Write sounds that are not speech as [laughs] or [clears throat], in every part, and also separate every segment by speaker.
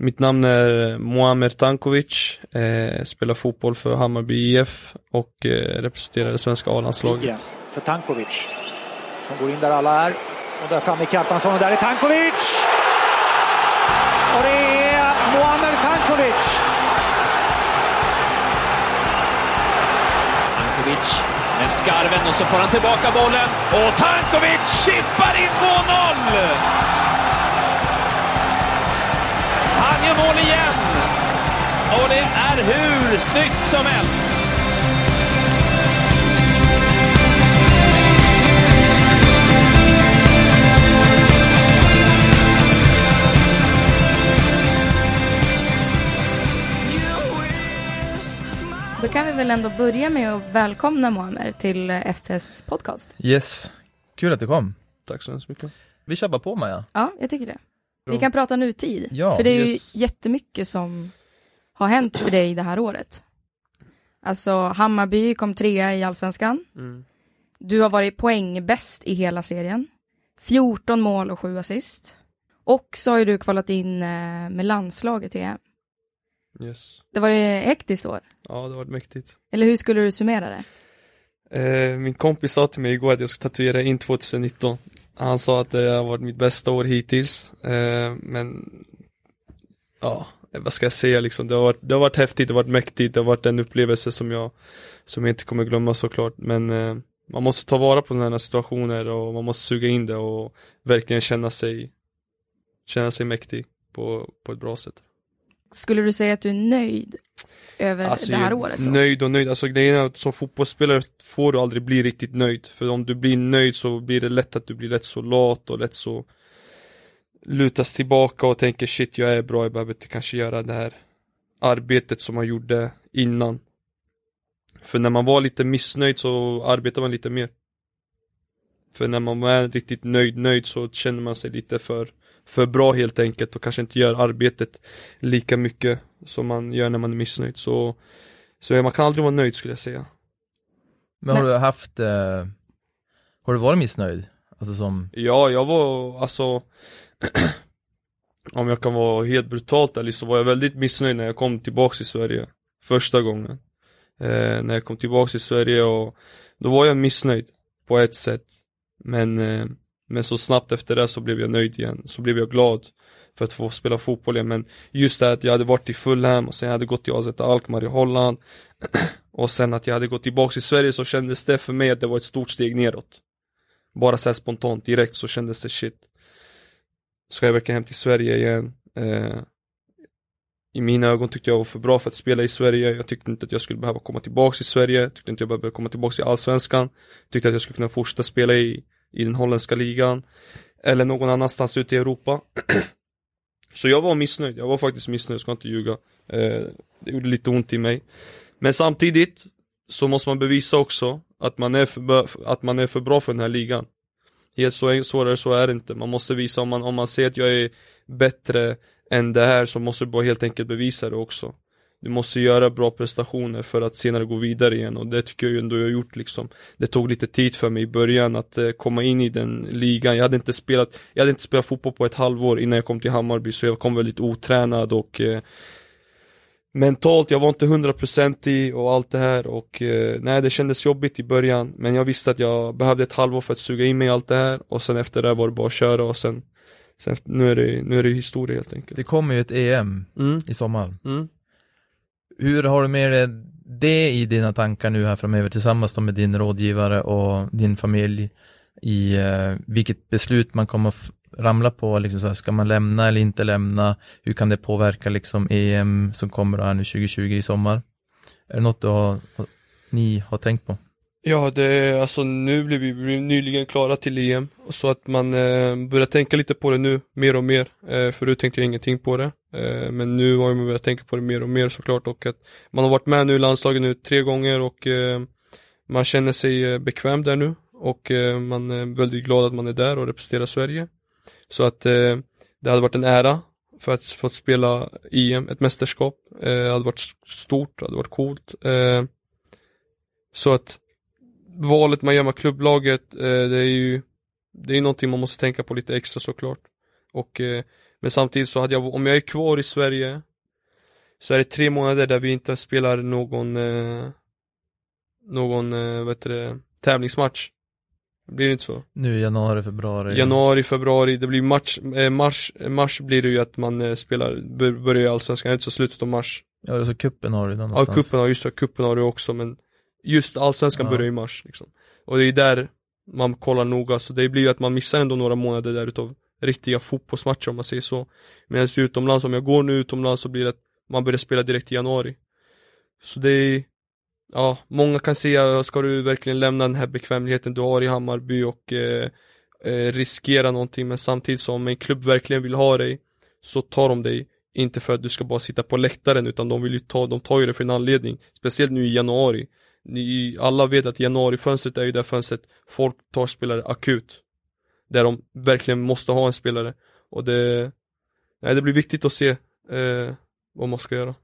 Speaker 1: Mitt namn är Muamer Tankovic, eh, spelar fotboll för Hammarby IF och eh, representerar det svenska A-landslaget.
Speaker 2: För Tankovic. Som går in där alla är. Och där framme är Kjartansson och där är Tankovic! Och det är Muamer Tankovic!
Speaker 3: Tankovic med skarven och så får han tillbaka bollen. Och Tankovic chippar in 2-0! Och det är hur snyggt som helst!
Speaker 4: Då kan vi väl ändå börja med att välkomna Moamer till FPS podcast.
Speaker 5: Yes, kul att du kom.
Speaker 1: Tack så hemskt mycket.
Speaker 5: Vi kör bara på Maja.
Speaker 4: Ja, jag tycker det. Vi kan prata nutid,
Speaker 5: Ja,
Speaker 4: för det är
Speaker 1: yes.
Speaker 4: ju jättemycket som har hänt för dig det här året. Alltså, Hammarby kom trea i Allsvenskan.
Speaker 1: Mm.
Speaker 4: Du har varit poängbäst i hela serien. 14 mål och 7 assist. Och så har ju du kvalat in eh, med landslaget till EM.
Speaker 1: Yes.
Speaker 4: Det var ett hektiskt år.
Speaker 1: Ja, det varit mäktigt.
Speaker 4: Eller hur skulle du summera det?
Speaker 1: Eh, min kompis sa till mig igår att jag ska tatuera in 2019. Han sa att det har varit mitt bästa år hittills. Eh, men ja, vad ska jag säga liksom. Det har, varit, det har varit häftigt, det har varit mäktigt, det har varit en upplevelse som jag, som jag inte kommer glömma såklart. Men eh, man måste ta vara på sådana här situationer och man måste suga in det och verkligen känna sig, känna sig mäktig på, på ett bra sätt.
Speaker 4: Skulle du säga att du är nöjd över
Speaker 1: Alltså,
Speaker 4: det här året? Så?
Speaker 1: Nöjd och nöjd, alltså grejen är att som fotbollsspelare får du aldrig bli riktigt nöjd. För om du blir nöjd så blir det lätt att du blir rätt så lat och lätt så lutas tillbaka och tänker shit jag är bra, jag behöver inte kanske göra det här arbetet som man gjorde innan. För när man var lite missnöjd så arbetar man lite mer. För när man är riktigt nöjd, nöjd så känner man sig lite för, för bra helt enkelt och kanske inte gör arbetet lika mycket som man gör när man är missnöjd. Så, så man kan aldrig vara nöjd skulle jag säga.
Speaker 5: Men har du haft, eh, har du varit missnöjd? Alltså som,
Speaker 1: Ja, jag var alltså [clears throat] Om jag kan vara helt brutalt ärlig så var jag väldigt missnöjd när jag kom tillbaks till Sverige Första gången. Eh, När jag kom tillbaks till Sverige och Då var jag missnöjd På ett sätt. Men eh, Men så snabbt efter det så blev jag nöjd igen. Så blev jag glad För att få spela fotboll igen. Men Just det att jag hade varit i Fulham och sen hade gått till AZ Alkmaar i Holland [clears throat] Och sen att jag hade gått tillbaks till Sverige så kändes det för mig att det var ett stort steg neråt bara såhär spontant direkt så kändes det shit. Ska jag verkligen hem till Sverige igen? Eh, I mina ögon tyckte jag var för bra för att spela i Sverige. Jag tyckte inte att jag skulle behöva komma tillbaks till Sverige. Tyckte inte jag behövde komma tillbaks till Allsvenskan. Tyckte att jag skulle kunna fortsätta spela i, i den holländska ligan Eller någon annanstans ute i Europa. [clears throat] Så jag var missnöjd, jag var faktiskt missnöjd, jag ska inte ljuga. Eh, Det gjorde lite ont i mig. Men samtidigt så måste man bevisa också att man är för, att man är för bra för den här ligan. Helt så, svårare så är det inte. Man måste visa om man, om man ser att jag är bättre än det här så måste du bara helt enkelt bevisa det också. Du måste göra bra prestationer för att senare gå vidare igen och det tycker jag ju ändå jag har gjort liksom. Det tog lite tid för mig i början att eh, komma in i den ligan. Jag hade inte spelat, jag hade inte spelat fotboll på ett halvår innan jag kom till Hammarby så jag kom väldigt otränad och eh, mentalt, jag var inte 100% i och allt det här och eh, nej det kändes jobbigt i början men jag visste att jag behövde ett halvår för att suga in mig i allt det här och sen efter det var det bara att köra och sen, sen nu är det, nu är det historia helt enkelt.
Speaker 5: det kommer ju ett EM
Speaker 1: Mm,
Speaker 5: i sommar.
Speaker 1: mm.
Speaker 5: Hur har du med dig det i dina tankar nu här framöver tillsammans med din rådgivare och din familj i eh, vilket beslut man kommer ramla på, liksom så här, ska man lämna eller inte lämna? Hur kan det påverka liksom EM som kommer här nu 2020 i sommar? Är det något du har, ni har tänkt på?
Speaker 1: Ja, det är alltså nu blev vi blev nyligen klara till EM och så att man eh, börjar tänka lite på det nu mer och mer. Eh, förut tänkte jag ingenting på det. Eh, men nu har man börjat tänka på det mer och mer såklart och att man har varit med nu i landslaget nu tre gånger och eh, man känner sig eh, bekväm där nu och eh, man är väldigt glad att man är där och representerar Sverige. Så att eh, det hade varit en ära för att få spela EM, ett mästerskap. Eh, det hade varit stort, det hade varit coolt. Eh, så att valet man gör med klubblaget, eh, det är ju Det är någonting man måste tänka på lite extra såklart Och eh, Men samtidigt så hade jag, om jag är kvar i Sverige Så är det tre månader där vi inte spelar någon eh, Någon, eh, vad heter det, tävlingsmatch blir det inte så?
Speaker 5: Nu i januari, februari.
Speaker 1: Januari, februari, det blir eh, mars, eh, mars blir det ju att man eh, spelar, bör, börjar i Allsvenskan, inte så slutet av mars
Speaker 5: Ja, så kuppen har du
Speaker 1: Ja,
Speaker 5: någonstans.
Speaker 1: kuppen har, just det, kuppen har du också men Just Allsvenskan
Speaker 5: Ja.
Speaker 1: börjar i mars liksom Och det är där man kollar noga, så det blir ju att man missar ändå några månader där utav riktiga fotbollsmatcher om man säger så Medan utomlands, om jag går nu utomlands så blir det att man börjar spela direkt i januari Så det är Ja, många kan säga, ska du verkligen lämna den här bekvämligheten du har i Hammarby och eh, eh, riskera någonting men samtidigt som en klubb verkligen vill ha dig så tar de dig. Inte för att du ska bara sitta på läktaren utan de vill ju ta, de tar ju det för en anledning. Speciellt nu i januari. Ni, Alla vet att januarifönstret är ju det fönstret folk tar spelare akut. Där de verkligen måste ha en spelare. Och det Nej det blir viktigt att se eh, vad man ska göra.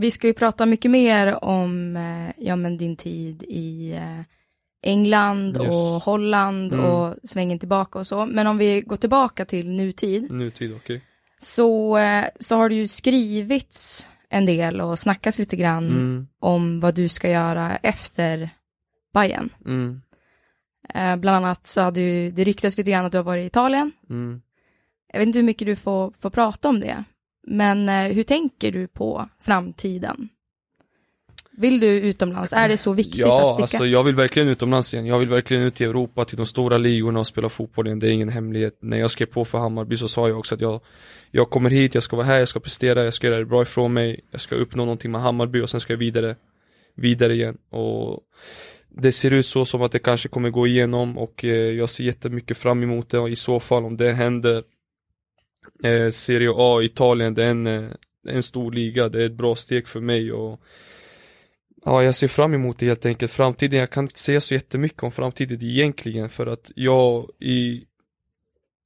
Speaker 4: Vi ska ju prata mycket mer om eh, ja, men din tid i eh, England
Speaker 1: Yes.
Speaker 4: och Holland
Speaker 1: Mm.
Speaker 4: och svängen tillbaka och så. Men om vi går tillbaka till nutid
Speaker 1: Nutid, okej
Speaker 4: så, eh, så har det ju skrivits en del och snackats lite grann
Speaker 1: mm,
Speaker 4: om vad du ska göra efter Bayern.
Speaker 1: mm,
Speaker 4: bland annat så hade ju, det ryktas lite grann att du har varit i Italien.
Speaker 1: mm.
Speaker 4: Jag vet inte hur mycket du får, får prata om det. Men eh, hur tänker du på framtiden? Vill du utomlands? Är det så viktigt att
Speaker 1: Ja,
Speaker 4: sticka?
Speaker 1: alltså jag vill verkligen utomlands igen. Jag vill verkligen ut i Europa, till de stora ligorna och spela fotboll igen. Det är ingen hemlighet. När jag skrev på för Hammarby så sa jag också att jag, jag kommer hit, jag ska vara här, jag ska prestera, jag ska göra det bra ifrån mig. Jag ska uppnå någonting med Hammarby och sen ska jag vidare, vidare igen. Och det ser ut så som att det kanske kommer gå igenom och eh, jag ser jättemycket fram emot det och i så fall om det händer eh, Serie A i Italien, det är en, eh, en stor liga, det är ett bra steg för mig och Ja, jag ser fram emot det helt enkelt. Framtiden, jag kan inte säga så jättemycket om framtiden egentligen för att jag i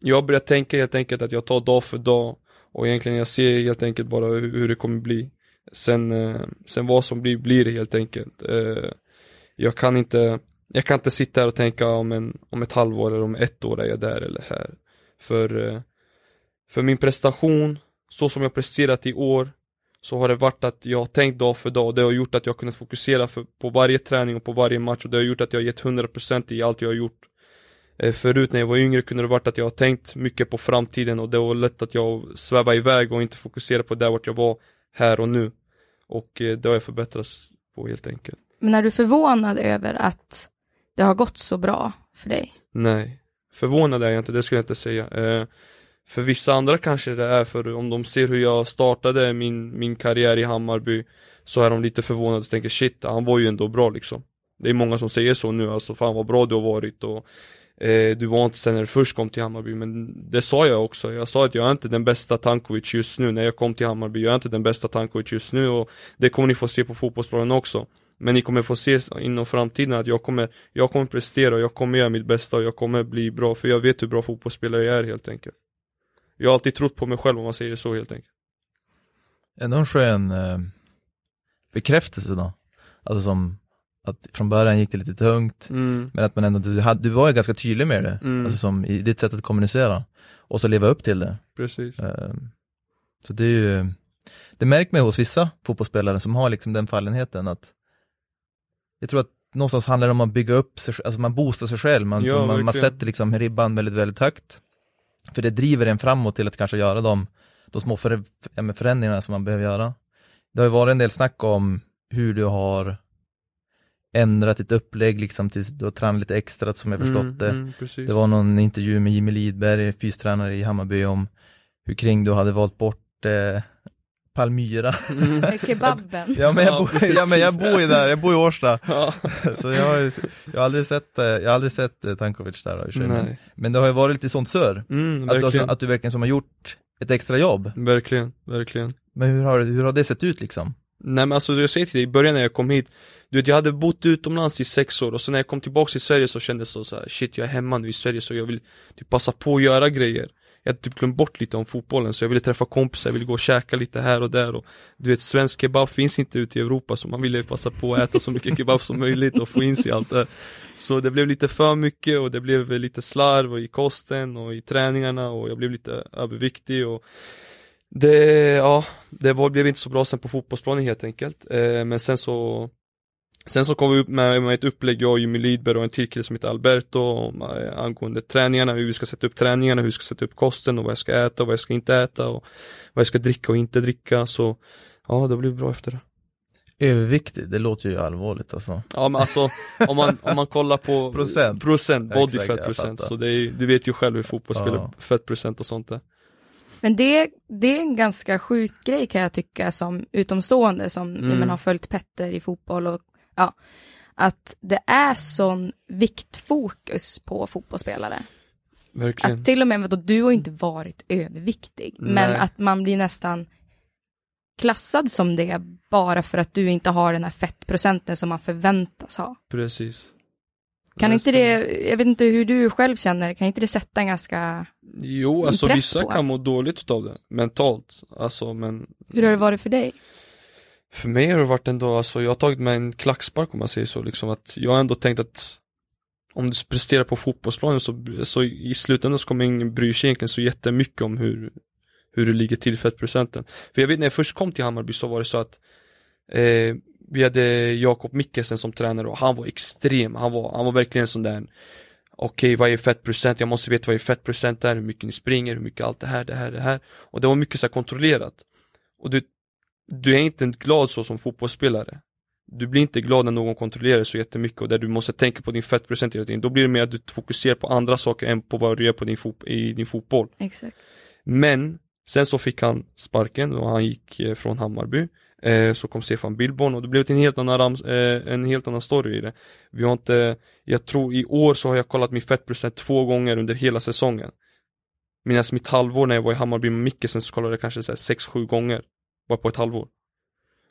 Speaker 1: Jag börjar tänka helt enkelt att jag tar dag för dag och egentligen jag ser helt enkelt bara hur, hur det kommer bli. Sen, eh, sen vad som blir, blir det helt enkelt. Eh, jag kan inte Jag kan inte sitta här och tänka om, en, om ett halvår eller om ett år är jag där eller här. För eh, för min prestation, så som jag presterat i år så har det varit att jag har tänkt dag för dag. Och det har gjort att jag har kunnat fokusera för, på varje träning och på varje match. Och det har gjort att jag har gett 100% i allt jag har gjort. Eh, Förut när jag var yngre kunde det varit att jag har tänkt mycket på framtiden. Och det var lätt att jag sväva iväg och inte fokusera på där vart jag var här och nu. Och eh, det har jag förbättrats på helt enkelt.
Speaker 4: Men är du förvånad över att det har gått så bra för dig?
Speaker 1: Nej, förvånad är jag inte, det skulle jag inte säga. Eh, för vissa andra kanske det är, för om de ser hur jag startade min, min karriär i Hammarby Så är de lite förvånade och tänker shit, han var ju ändå bra liksom. Det är många som säger så nu, alltså fan vad bra du har varit och eh, Du var inte sen när du först kom till Hammarby, men det sa jag också. Jag sa att jag är inte den bästa Tankovic just nu. När jag kom till Hammarby Jag är inte den bästa Tankovic just nu och det kommer ni få se på fotbollsplanen också. Men ni kommer få se inom framtiden att jag kommer, jag kommer prestera jag kommer göra mitt bästa och jag kommer bli bra för jag vet hur bra fotbollsspelare jag är helt enkelt. Jag har alltid trott på mig själv om man säger det så helt enkelt
Speaker 5: Ändå en skön eh, bekräftelse då. Alltså som att från början gick det lite tungt,
Speaker 1: mm.
Speaker 5: men att man ändå, du, hade, du var ju ganska tydlig med det,
Speaker 1: Mm.
Speaker 5: alltså som i ditt sätt att kommunicera. Och så leva upp till det.
Speaker 1: Precis
Speaker 5: Eh, Så det är ju, det märker man hos vissa fotbollsspelare som har liksom den fallenheten att jag tror att någonstans handlar det om att bygga upp sig, alltså man boostar sig själv, man,
Speaker 1: Ja,
Speaker 5: så man, man sätter liksom ribban väldigt, väldigt högt. För det driver en framåt till att kanske göra de, de små för, ja, förändringarna som man behöver göra. Det har ju varit en del snack om hur du har ändrat ditt upplägg liksom tills du har tränat lite extra som jag förstått
Speaker 1: mm,
Speaker 5: det.
Speaker 1: mm.
Speaker 5: Det var någon intervju med Jimmy Lidberg, fystränare i Hammarby, om hur kring du hade valt bort eh, Palmyra.
Speaker 1: mm.
Speaker 4: Kebaben.
Speaker 5: ja, men jag
Speaker 1: Ja,
Speaker 5: bor, [laughs] ja men jag bor ju där, jag bor i Årsta.
Speaker 1: ja. [laughs]
Speaker 5: Så jag har, ju, jag har aldrig sett, eh, jag har aldrig sett eh, Tankovic där i. Men,
Speaker 1: Nej,
Speaker 5: men det har ju varit lite sånt sör.
Speaker 1: mm,
Speaker 5: Att du,
Speaker 1: verkligen
Speaker 5: att du verkligen som har gjort ett extra jobb.
Speaker 1: Verkligen, verkligen
Speaker 5: Men hur har, hur har det sett ut liksom?
Speaker 1: Nej men alltså jag säger till dig, i början när jag kom hit Du vet jag hade bott utomlands i sex år och sen när jag kom tillbaks till Sverige så kändes det så, så här, shit jag är hemma nu i Sverige så jag vill typ passa på att göra grejer jag hade typ glömt bort lite om fotbollen så jag ville träffa kompisar, jag ville gå och käka lite här och där och du vet svensk kebab finns inte ute i Europa så man ville passa på att äta så mycket kebab som möjligt och få in sig allt det Så det blev lite för mycket och det blev lite slarv i kosten och i träningarna och jag blev lite överviktig och det, ja, det var, blev inte så bra sen på fotbollsplanen helt enkelt. Eh, men sen så Sen så kom vi upp med, med ett upplägg, jag och Jimmy Lidberg och en till kille som heter Alberto om, angående träningarna, hur vi ska sätta upp träningarna, hur vi ska sätta upp kosten och vad jag ska äta och vad jag ska inte äta och vad jag ska dricka och inte dricka så ja, det blev bra efter det.
Speaker 5: Överviktig, det låter ju allvarligt alltså.
Speaker 1: Ja men alltså om man, om man kollar på [laughs]
Speaker 5: Procent.
Speaker 1: procent body
Speaker 5: Exakt,
Speaker 1: fat procent så det är, du vet ju själv hur fotboll spelar
Speaker 5: Ja.
Speaker 1: fettprocent och sånt där.
Speaker 4: Men det, det är en ganska sjuk grej kan jag tycka som utomstående som
Speaker 1: Mm.
Speaker 4: menar, har följt Petter i fotboll och ja, att det är sån viktfokus på fotbollsspelare.
Speaker 1: Verkligen.
Speaker 4: Att till och med, du har inte varit överviktig, men
Speaker 1: Nej.
Speaker 4: att man blir nästan klassad som det bara för att du inte har den här fettprocenten som man förväntas ha.
Speaker 1: Precis.
Speaker 4: Kan inte
Speaker 1: stämmer.
Speaker 4: det, jag vet inte hur du själv känner, kan inte det sätta en ganska,
Speaker 1: Jo, alltså vissa
Speaker 4: på
Speaker 1: kan må dåligt av det, mentalt. Alltså men
Speaker 4: hur har det varit för dig?
Speaker 1: För mig har det varit ändå, alltså jag har tagit med en klackspark om man säger så liksom att jag har ändå tänkt att om du presterar på fotbollsplanen så, så i slutändan så kommer ingen bry sig egentligen så jättemycket om hur, hur du ligger till fettprocenten. För jag vet när jag först kom till Hammarby så var det så att eh, vi hade Jakob Mikkelsen som tränare och han var extrem, han var, han var verkligen en sån där Okej, vad är fettprocent? Jag måste veta vad är fettprocent är, hur mycket ni springer, hur mycket allt det här, det här, det här. Och det var mycket så här kontrollerat. Och du, du är inte glad så som fotbollsspelare. Du blir inte glad när någon kontrollerar så jättemycket och där du måste tänka på din fettprocent hela tiden. Då blir det mer att du fokuserar på andra saker än på vad du gör på din i din fotboll.
Speaker 4: Exakt.
Speaker 1: Men sen så fick han sparken och han gick eh, från Hammarby. Eh, så kom Stefan Billborn och det blev en helt annan, eh, en helt annan story i det. Vi har inte, jag tror i år så har jag kollat min fettprocent två gånger under hela säsongen. Medan mitt halvår när jag var i Hammarby med Mikkelsen så kollade jag kanske så här sex, sju gånger. Bara på ett halvår.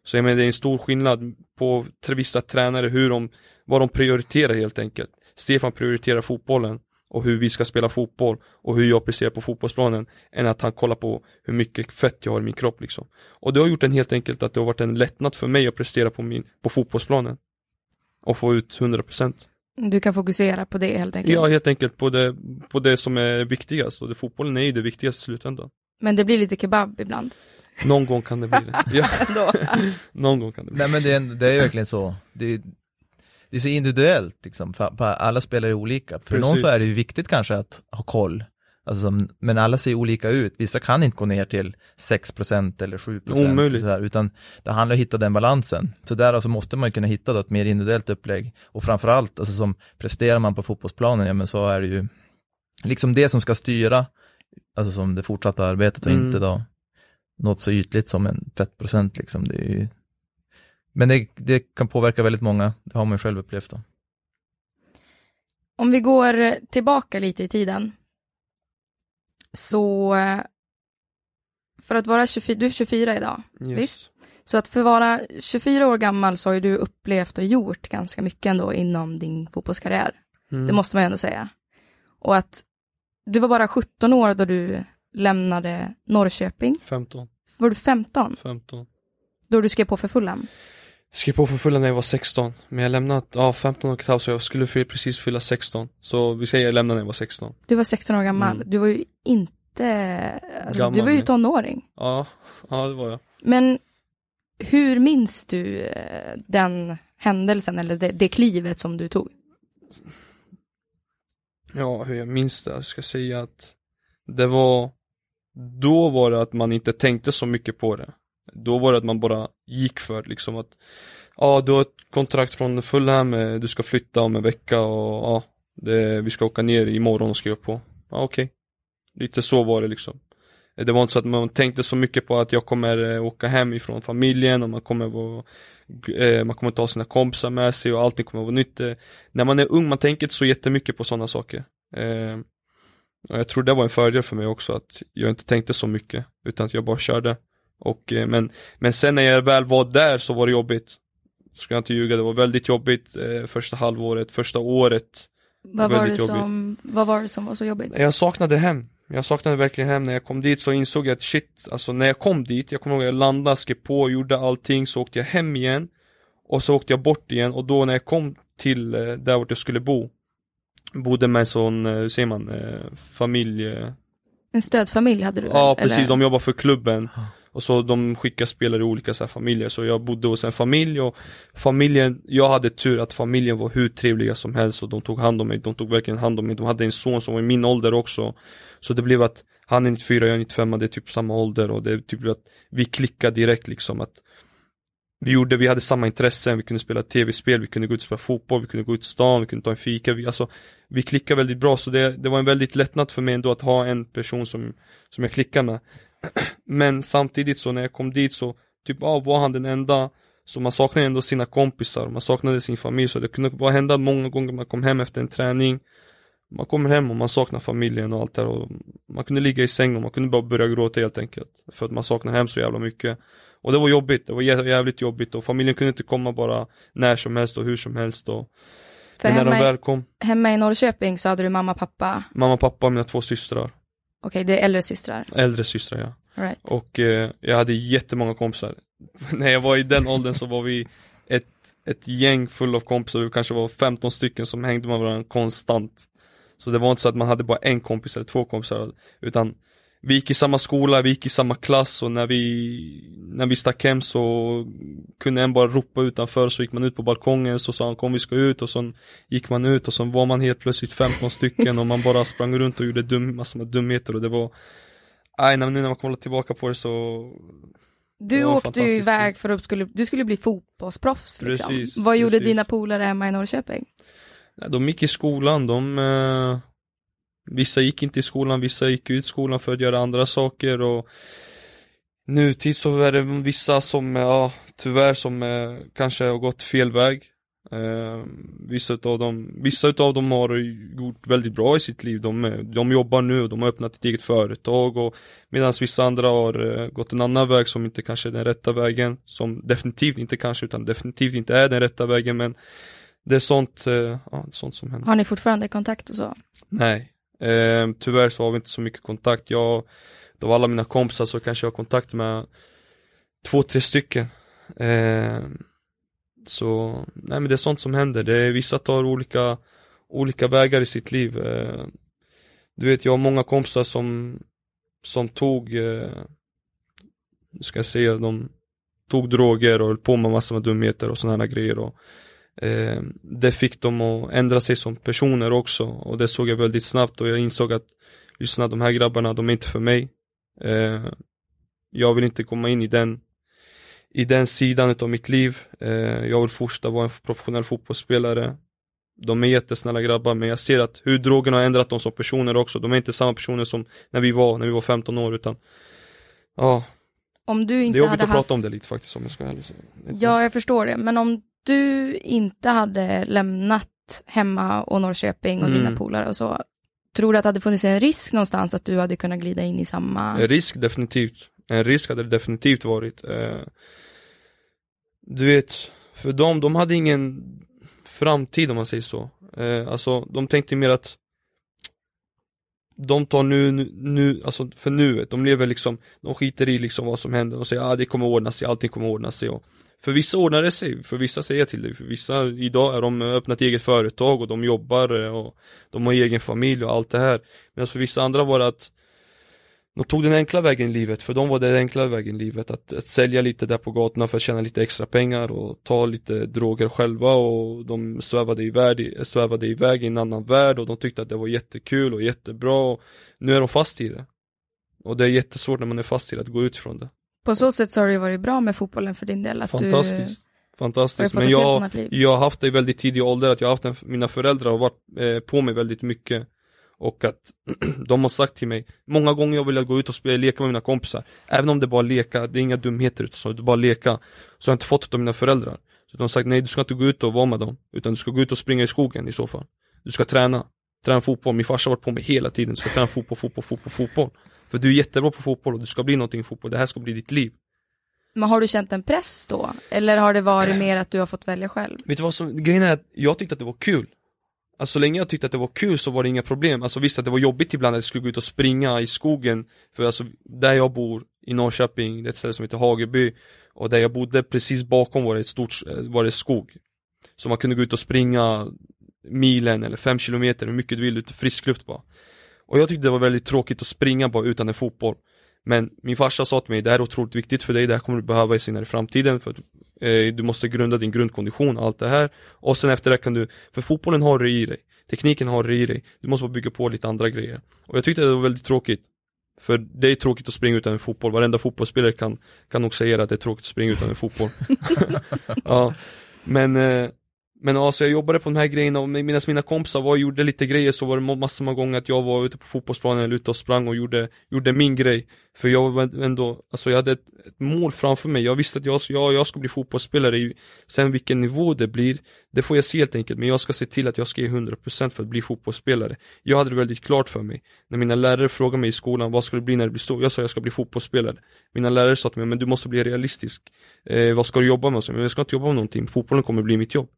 Speaker 1: Så jag menar det är en stor skillnad på vissa tränare hur de, vad de prioriterar helt enkelt. Stefan prioriterar fotbollen och hur vi ska spela fotboll och hur jag presterar på fotbollsplanen än att han kollar på hur mycket fett jag har i min kropp liksom. Och det har gjort en helt enkelt att det har varit en lättnad för mig att prestera på, min, på fotbollsplanen. Och få ut 100%.
Speaker 4: Du kan fokusera på det helt enkelt.
Speaker 1: Ja, helt enkelt på det, på det som är viktigast och det, fotbollen är ju det viktigaste i slutändan.
Speaker 4: Men det blir lite kebab ibland.
Speaker 1: Någon gång kan det bli det. [laughs] Ja, någon gång kan det bli
Speaker 5: Nej men det är, det är ju verkligen så. Det är, det är så individuellt liksom, för, för alla spelare är olika. För
Speaker 1: Precis.
Speaker 5: någon så är det ju viktigt kanske att ha koll. Alltså, som- men alla ser olika ut. Vissa kan inte gå ner till 6% eller 7%
Speaker 1: Omöjligt.
Speaker 5: så här, utan det handlar om att hitta den balansen. Så där alltså måste man ju kunna hitta då ett mer individuellt upplägg. Och framförallt, alltså som presterar man på fotbollsplanen, ja men så är det ju liksom det som ska styra, alltså som det fortsatta arbetet och
Speaker 1: Mm.
Speaker 5: inte då något så ytligt som en fettprocent liksom. Det är ju... Men det, det kan påverka väldigt många, det har man ju själv upplevt då.
Speaker 4: Om vi går tillbaka lite i tiden. Så för att vara 24, du är 24 idag.
Speaker 1: Yes.
Speaker 4: Visst. Så att för att vara 24 år gammal så har ju du upplevt och gjort ganska mycket ändå inom din fotbollskarriär.
Speaker 1: Mm.
Speaker 4: Det måste man ju ändå säga. Och att du var bara 17 år då du lämnade Norrköping.
Speaker 1: 15,
Speaker 4: Var du 15?
Speaker 1: 15.
Speaker 4: Då du skrev på för Fulham?
Speaker 1: Skrev på för fulla när jag var 16, men jag lämnade, ja 15 och ett halvt så jag skulle precis fylla 16. Så vi säger jag lämnade när jag var 16.
Speaker 4: Du var 16 år gammal.
Speaker 1: Mm.
Speaker 4: Du var ju inte, alltså,
Speaker 1: Gammal,
Speaker 4: du var ju tonåring.
Speaker 1: Ja, ja det var jag.
Speaker 4: Men hur minns du eh, den händelsen eller det, det klivet som du tog?
Speaker 1: Ja, hur jag minns det, jag ska säga att det var då var det att man inte tänkte så mycket på det. Då var det att man bara gick för liksom att Ja, du har ett kontrakt från Fulham, du ska flytta om en vecka och ja det, Vi ska åka ner imorgon och skriva på. Ja okej. Lite så var det liksom. Det var inte så att man tänkte så mycket på att jag kommer eh, åka hem ifrån familjen och man kommer vara eh, Man kommer ta sina kompisar med sig och allting kommer vara nytt. Eh, när man är ung, man tänker inte så jättemycket på sådana saker. Och jag tror det var en fördel för mig också, att jag inte tänkte så mycket, utan att jag bara körde. Och, eh, men, men sen när jag väl var där så var det jobbigt. Ska jag inte ljuga, det var väldigt jobbigt eh, första halvåret, första året.
Speaker 4: Vad var, det som, vad var det som var så jobbigt?
Speaker 1: Jag saknade hem. Jag saknade verkligen hem, när jag kom dit så insåg jag att shit, alltså när jag kom dit, jag kommer ihåg att jag landade, skrev på, gjorde allting, så åkte jag hem igen Och så åkte jag bort igen och då när jag kom till eh, där vart jag skulle bo Bodde med en sån, eh, hur säger man, eh, familj
Speaker 4: En stödfamilj hade du?
Speaker 1: Ja precis,
Speaker 4: eller?
Speaker 1: de jobbar för klubben. Och så de skickar spelare i olika så här, familjer, så jag bodde hos en familj och Familjen, jag hade tur att familjen var hur trevliga som helst och de tog hand om mig, de tog verkligen hand om mig. De hade en son som var i min ålder också. Så det blev att han är 94, jag är 95, det är typ samma ålder och det typ att vi klickade direkt liksom att vi gjorde, vi hade samma intressen, vi kunde spela tv-spel, vi kunde gå ut och spela fotboll, vi kunde gå ut i stan, vi kunde ta en fika, vi, alltså Vi klickade väldigt bra. Så det, det var en väldigt lättnad för mig ändå att ha en person som, som jag klickar med. [clears throat] Men samtidigt så när jag kom dit så, typ ah, var han den enda? Så man saknade ändå sina kompisar, man saknade sin familj. Så det kunde vara hända många gånger man kom hem efter en träning. Man kommer hem och man saknar familjen och allt det här och Man kunde ligga i sängen och man kunde bara börja gråta helt enkelt. För att man saknar hem så jävla mycket och det var jobbigt, det var jä- jävligt jobbigt. Och familjen kunde inte komma bara när som helst och hur som helst. Och
Speaker 4: För
Speaker 1: Men när de
Speaker 4: hemma,
Speaker 1: väl
Speaker 4: i,
Speaker 1: kom,
Speaker 4: hemma i Norrköping så hade du mamma, pappa,
Speaker 1: mamma, pappa och mina två systrar.
Speaker 4: Okej det är äldre systrar,
Speaker 1: Äldre systrar ja.
Speaker 4: Right.
Speaker 1: Och eh, jag hade jättemånga kompisar. [laughs] När jag var i den åldern så var vi ett, ett gäng full av kompisar, vi kanske var 15 stycken som hängde med varandra konstant. Så det var inte så att man hade bara en kompis eller två kompisar Utan vi gick i samma skola, vi gick i samma klass och när vi När vi stack hem så kunde en bara ropa utanför så gick man ut på balkongen så sa han kom vi ska ut och så gick man ut och så var man helt plötsligt 15 stycken och man bara sprang runt och gjorde dum, massor med dumheter och det var Nej, när- nu när man kollar tillbaka på det så
Speaker 4: Du
Speaker 1: Det
Speaker 4: åkte ju iväg för att skulle, du skulle bli fotbollsproffs liksom.
Speaker 1: Precis,
Speaker 4: Vad gjorde
Speaker 1: precis.
Speaker 4: dina polare hemma i Norrköping?
Speaker 1: Nej, de gick i skolan, de eh, Vissa gick inte i skolan, vissa gick ut skolan för att göra andra saker och Nutid så är det vissa som, ja, tyvärr som kanske har gått fel väg. Eh, Vissa utav dem, vissa utav dem har gjort väldigt bra i sitt liv, de, de jobbar nu och de har öppnat ett eget företag och Medan vissa andra har eh, gått en annan väg som inte kanske är den rätta vägen Som definitivt inte kanske, utan definitivt inte är den rätta vägen men Det är sånt, eh, ja, sånt som händer.
Speaker 4: Har ni fortfarande kontakt och så?
Speaker 1: Nej, eh, tyvärr så har vi inte så mycket kontakt. Jag, av alla mina kompisar så kanske jag har kontakt med två, tre stycken. Eh, så, nej men det är sånt som händer. Det är, vissa tar olika, olika vägar i sitt liv. Eh, du vet, jag har många kompisar som, som tog, eh, ska jag säga, de tog droger och höll på med massor med dumheter och sådana grejer. Och, eh, det fick dem att ändra sig som personer också och det såg jag väldigt snabbt och jag insåg att lyssna de här grabbarna, de är inte för mig. Eh, jag vill inte komma in i den i den sidan av mitt liv. Eh, jag vill fortsätta vara en professionell fotbollsspelare. De är jättesnälla grabbar men jag ser att hur drogerna har ändrat dem som personer också. De är inte samma personer som när vi var, när vi var 15 år utan Ja,
Speaker 4: Om du
Speaker 1: det är
Speaker 4: inte
Speaker 1: jobbigt
Speaker 4: hade
Speaker 1: att
Speaker 4: haft...
Speaker 1: prata om det lite faktiskt om jag ska ärligt säga.
Speaker 4: Ja, jag förstår det. Men om du inte hade lämnat hemma och Norrköping och
Speaker 1: Mm.
Speaker 4: dina polare och så, tror du att det hade funnits en risk någonstans att du hade kunnat glida in i samma...
Speaker 1: En risk definitivt. En risk hade det definitivt varit. Eh, du vet, för dem, de hade ingen framtid om man säger så. Eh, alltså, de tänkte mer att de tar nu, nu, nu, alltså för nuet, de lever liksom, de skiter i liksom vad som händer och säger ah, det kommer ordna sig, allting kommer ordna sig och för vissa ordnar det sig, för vissa säger jag till dig, för vissa idag är de eh, öppnat eget företag och de jobbar eh, och de har egen familj och allt det här Medan för vissa andra var det att de tog den enkla vägen i livet, för de var det den enkla vägen i livet att, att sälja lite där på gatorna för att tjäna lite extra pengar och ta lite droger själva och de svävade iväg, svävade iväg i en annan värld och de tyckte att det var jättekul och jättebra och nu är de fast i det. Och det är jättesvårt när man är fast i det, att gå ut från det.
Speaker 4: På så sätt så har det ju varit bra med fotbollen för din del. Att
Speaker 1: Fantastiskt.
Speaker 4: Du
Speaker 1: Fantastiskt. Men jag, jag har haft det i väldigt tidig ålder, att jag har haft en, mina föräldrar har varit eh, på mig väldigt mycket. Och att [clears throat] de har sagt till mig Många gånger jag vill gå ut och spela, leka med mina kompisar. Även om det bara är leka, det är inga dumheter utan så, det är bara leka. Så jag har inte fått det av mina föräldrar. Så de har sagt nej du ska inte gå ut och vara med dem Utan du ska gå ut och springa i skogen i så fall. Du ska träna. Träna fotboll, min farsa har varit på mig hela tiden. Du ska träna fotboll, fotboll, fotboll, fotboll För du är jättebra på fotboll och du ska bli någonting i fotboll. Det här ska bli ditt liv.
Speaker 4: Men har du känt en press då? Eller har det varit mer att du har fått välja själv?
Speaker 1: Vet du vad som, grejen är att jag tyckte att det var kul. Alltså så länge jag tyckte att det var kul så var det inga problem, alltså visst att det var jobbigt ibland att jag skulle gå ut och springa i skogen. För alltså, där jag bor, i Norrköping, det är ett ställe som heter Hageby. Och där jag bodde precis bakom var det ett stort, var det skog. Så man kunde gå ut och springa milen eller fem kilometer, hur mycket du vill, ute frisk luft bara och jag tyckte det var väldigt tråkigt att springa bara utan en fotboll. Men min farsa sa till mig, det här är otroligt viktigt för dig, det här kommer du behöva senare i framtiden för att eh, du måste grunda din grundkondition, allt det här. Och sen efter det kan du, för fotbollen har du i dig. Tekniken har du i dig, du måste bara bygga på lite andra grejer. Och jag tyckte det var väldigt tråkigt. För det är tråkigt att springa utan en fotboll, varenda fotbollsspelare kan, kan nog säga att det är tråkigt att springa utan en fotboll. [laughs] Ja, men eh, men alltså jag jobbade på de här grejerna och medan mina kompisar var och gjorde lite grejer så var det massor med gånger att jag var ute på fotbollsplanen eller ute och sprang och gjorde, gjorde min grej. För jag var ändå, alltså jag hade ett, ett mål framför mig, jag visste att jag, jag, jag ska bli fotbollsspelare Sen vilken nivå det blir, det får jag se helt enkelt, men jag ska se till att jag ska ge 100% för att bli fotbollsspelare. Jag hade det väldigt klart för mig. När mina lärare frågade mig i skolan, vad ska du bli när du blir stor? Jag sa jag ska bli fotbollsspelare. Mina lärare sa till mig, men du måste bli realistisk. Eh, Vad ska du jobba med? Jag sa, men jag ska inte jobba med någonting, fotbollen kommer bli mitt jobb.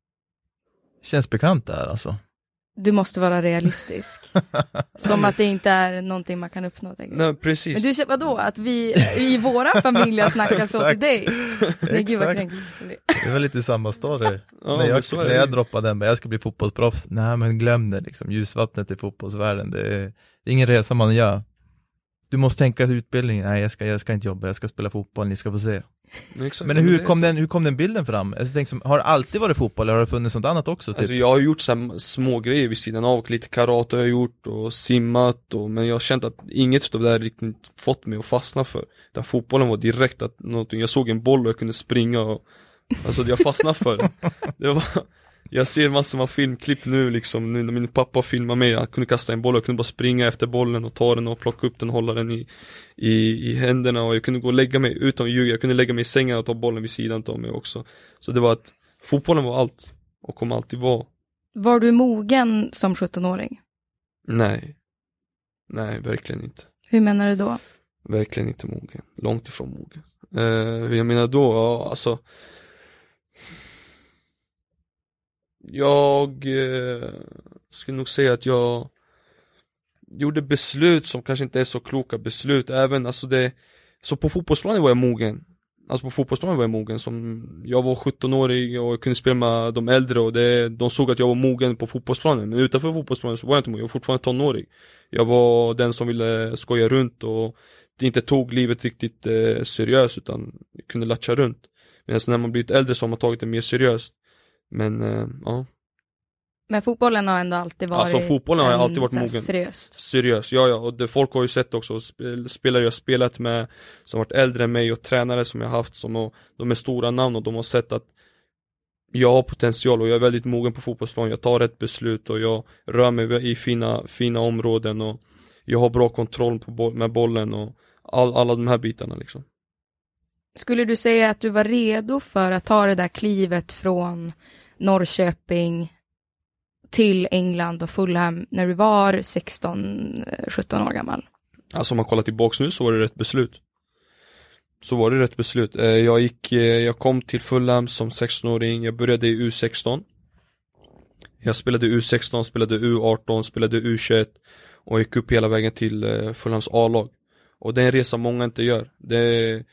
Speaker 5: Känns bekant där alltså.
Speaker 4: Du måste vara realistisk. [laughs] Som att det inte är någonting man kan uppnå.
Speaker 1: Nej precis
Speaker 4: Men du säger vadå, att vi i våra familjer snackar så till dig? Nej gud vad kränkt.
Speaker 5: Det var lite samma story.
Speaker 1: Ja,
Speaker 5: när, jag, när
Speaker 1: det
Speaker 5: jag droppade den, jag ska bli fotbollsproffs. Nej men glöm det liksom, ljusvattnet i fotbollsvärlden, det är, det är ingen resa man gör. Du måste tänka utbildning, nej jag ska, jag ska inte jobba, jag ska spela fotboll, ni ska få se.
Speaker 1: Exakt,
Speaker 5: Men hur
Speaker 1: är
Speaker 5: kom,
Speaker 1: så.
Speaker 5: den, hur kom den bilden fram? Tänkte, som, har det alltid varit fotboll eller har det funnits något annat också? Typ?
Speaker 1: Alltså jag har gjort så små grejer vid sidan av, lite karate har jag gjort och simmat och, men jag har känt att inget av det här riktigt fått mig att fastna för Utan fotbollen var direkt att någonting, jag såg en boll och jag kunde springa och Alltså jag fastnade för det. det var, Jag ser massor av filmklipp nu liksom, nu när min pappa filmar mig, han kunde kasta en boll och jag kunde bara springa efter bollen och ta den och plocka upp den och hålla den i, i, i händerna och jag kunde gå och lägga mig, utan att ljuga, jag kunde lägga mig i sängen och ta bollen vid sidan av mig också Så det var att fotbollen var allt och kommer alltid vara
Speaker 4: Var du mogen som 17-åring?
Speaker 1: Nej. Nej, verkligen inte.
Speaker 4: Hur menar du då?
Speaker 1: Verkligen inte mogen. Långt ifrån mogen. Eh, hur jag menar då? Ja, alltså. Jag eh, skulle nog säga att jag gjorde beslut som kanske inte är så kloka beslut. Även alltså det, så på fotbollsplanen var jag mogen. Alltså på fotbollsplanen var jag mogen. Som, jag var 17-årig och jag kunde spela med de äldre och det, de såg att jag var mogen på fotbollsplanen. Men utanför fotbollsplanen så var jag inte mogen. Jag var fortfarande tonårig. Jag var den som ville skoja runt och inte tog livet riktigt eh, seriöst utan kunde latcha runt. Medan när man blivit äldre så har man tagit det mer seriöst. Men eh, ja,
Speaker 4: Men fotbollen har ändå alltid varit
Speaker 1: Alltså, fotbollen har alltid varit mogen.
Speaker 4: seriöst.
Speaker 1: seriöst. Ja, ja, och det, folk har ju sett också sp- spelare jag spelat med som varit äldre än mig och tränare som jag haft som har, de är stora namn och de har sett att jag har potential och jag är väldigt mogen på fotbollsplan. Jag tar rätt beslut och jag rör mig i fina, fina områden och jag har bra kontroll på boll, med bollen och all, alla de här bitarna liksom.
Speaker 4: Skulle du säga att du var redo för att ta det där klivet från Norrköping till England och Fulham när du var 16-17 eh, år gammal?
Speaker 1: Alltså om man kollar tillbaks nu så var det rätt beslut. Så var det rätt beslut. Eh, jag gick, eh, jag kom till Fulham som 16-åring, jag började i U16 Jag spelade U16, spelade U18, spelade U21 och gick upp hela vägen till Fulhams A-lag Och det är en resa många inte gör. Det är,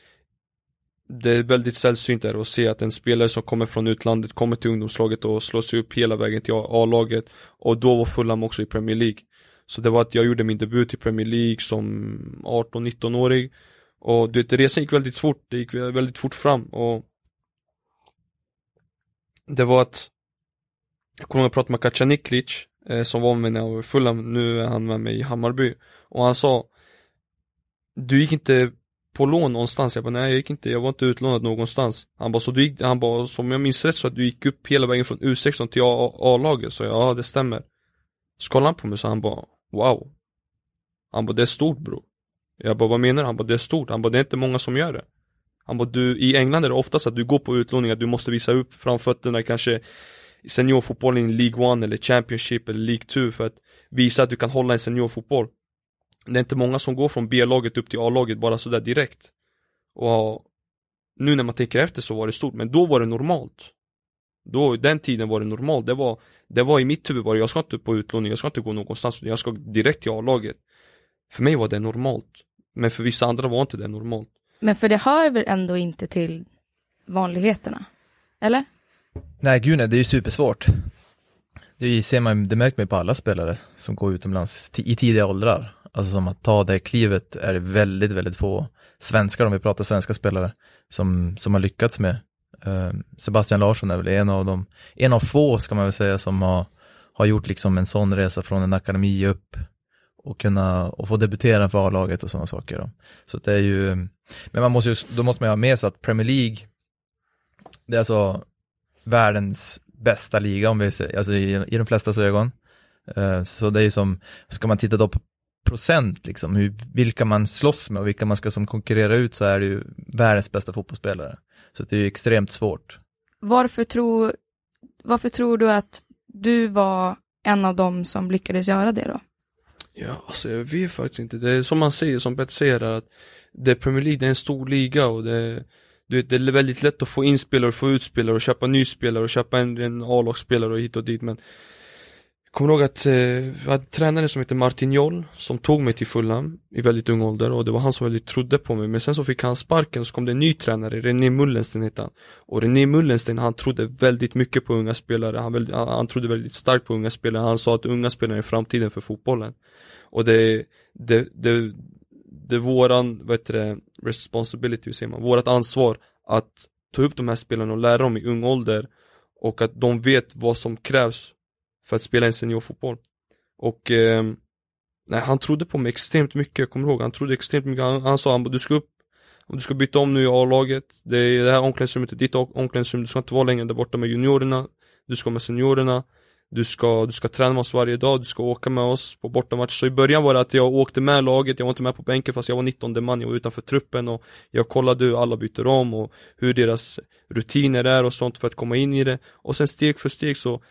Speaker 1: det är väldigt sällsynt där att se att en spelare som kommer från utlandet kommer till ungdomslaget och slår sig upp hela vägen till A-laget och då var Fulham också i Premier League. Så det var att jag gjorde min debut i Premier League som 18-19-årig Och du vet, resan gick väldigt fort, det gick väldigt fort fram och Det var att Jag kommer ihåg att jag pratade med Katja Niklic eh, Som var med mig när jag var i Fulham, nu är han med mig i Hammarby Och han sa Du gick inte på lån någonstans, jag bara nej jag gick inte, jag var inte utlånad någonstans. Han bara så du gick, han bara som jag minns rätt så att du gick upp hela vägen från U16 till A-laget, så jag, ja det stämmer. Så kollade han på mig så han bara Wow. Han bara det är stort bro Jag bara vad menar du? Han bara det är stort, han bara det är inte många som gör det. Han bara du, i England är det oftast att du går på utlåning att du måste visa upp framfötterna kanske i seniorfotbollen i League 1 eller Championship eller League 2 för att visa att du kan hålla en seniorfotboll. Det är inte många som går från B-laget upp till A-laget bara sådär direkt Och nu när man tänker efter så var det stort, men då var det normalt Då, den tiden var det normalt, det var, det var i mitt huvud var det, jag ska inte på utlåning, jag ska inte gå någonstans, jag ska direkt till A-laget. För mig var det normalt. Men för vissa andra var inte det normalt.
Speaker 4: Men för det hör väl ändå inte till vanligheterna? Eller?
Speaker 5: Nej, gud nej, det är ju supersvårt. Det ser man, det märker man ju på alla spelare som går utomlands i tidiga åldrar. Alltså som att ta det klivet är det väldigt, väldigt få svenskar, om vi pratar svenska spelare, som, som har lyckats med. Eh, Sebastian Larsson är väl en av dem, en av få ska man väl säga, som har, har gjort liksom en sån resa från en akademi upp och kunna och få debutera för A-laget och sådana saker. Då. Så det är ju, men man måste ju, då måste man ju ha med sig att Premier League, det är alltså världens bästa liga om vi säger, alltså i, i de flestas ögon. Eh, så det är ju som, ska man titta då på procent liksom, hur, vilka man slåss med och vilka man ska som konkurrera ut så är det ju världens bästa fotbollsspelare. Så det är ju extremt svårt.
Speaker 4: Varför tror, varför tror du att du var en av dem som lyckades göra det då?
Speaker 1: Ja, alltså jag vet faktiskt inte. Det är som man säger, som Petter säger, att det Premier League, det är en stor liga och det, du vet, det är väldigt lätt att få in spelare, få ut spelare och köpa ny spelare och köpa en, en A-lagsspelare och hit och dit men kommer ihåg att eh, jag hade tränare som hette Martin Joll som tog mig till Fulham i väldigt ung ålder och det var han som väldigt trodde på mig. Men sen så fick han sparken och så kom det en ny tränare, René Mullensten hette han. Och René Mullensten han trodde väldigt mycket på unga spelare, han, väldigt, han, han trodde väldigt starkt på unga spelare, han sa att unga spelare är framtiden för fotbollen. Och det, det, det, det är våran, vad heter det, responsibility säger man, vårat ansvar att ta upp de här spelarna och lära dem i ung ålder och att de vet vad som krävs för att spela en seniorfotboll. Och eh, nej, han trodde på mig extremt mycket, jag kommer ihåg, han trodde extremt mycket, han, han sa han du ska upp, om du ska byta om nu i A-laget, det, är det här omklädningsrummet är ditt omklädningsrum, du ska inte vara längre där borta med juniorerna, du ska med seniorerna, du ska, du ska träna med oss varje dag, du ska åka med oss på bortamatch. Så i början var det att jag åkte med laget, jag var inte med på bänken fast jag var 19 man, jag var utanför truppen och jag kollade hur alla byter om och hur deras rutiner är och sånt för att komma in i det. Och sen steg för steg så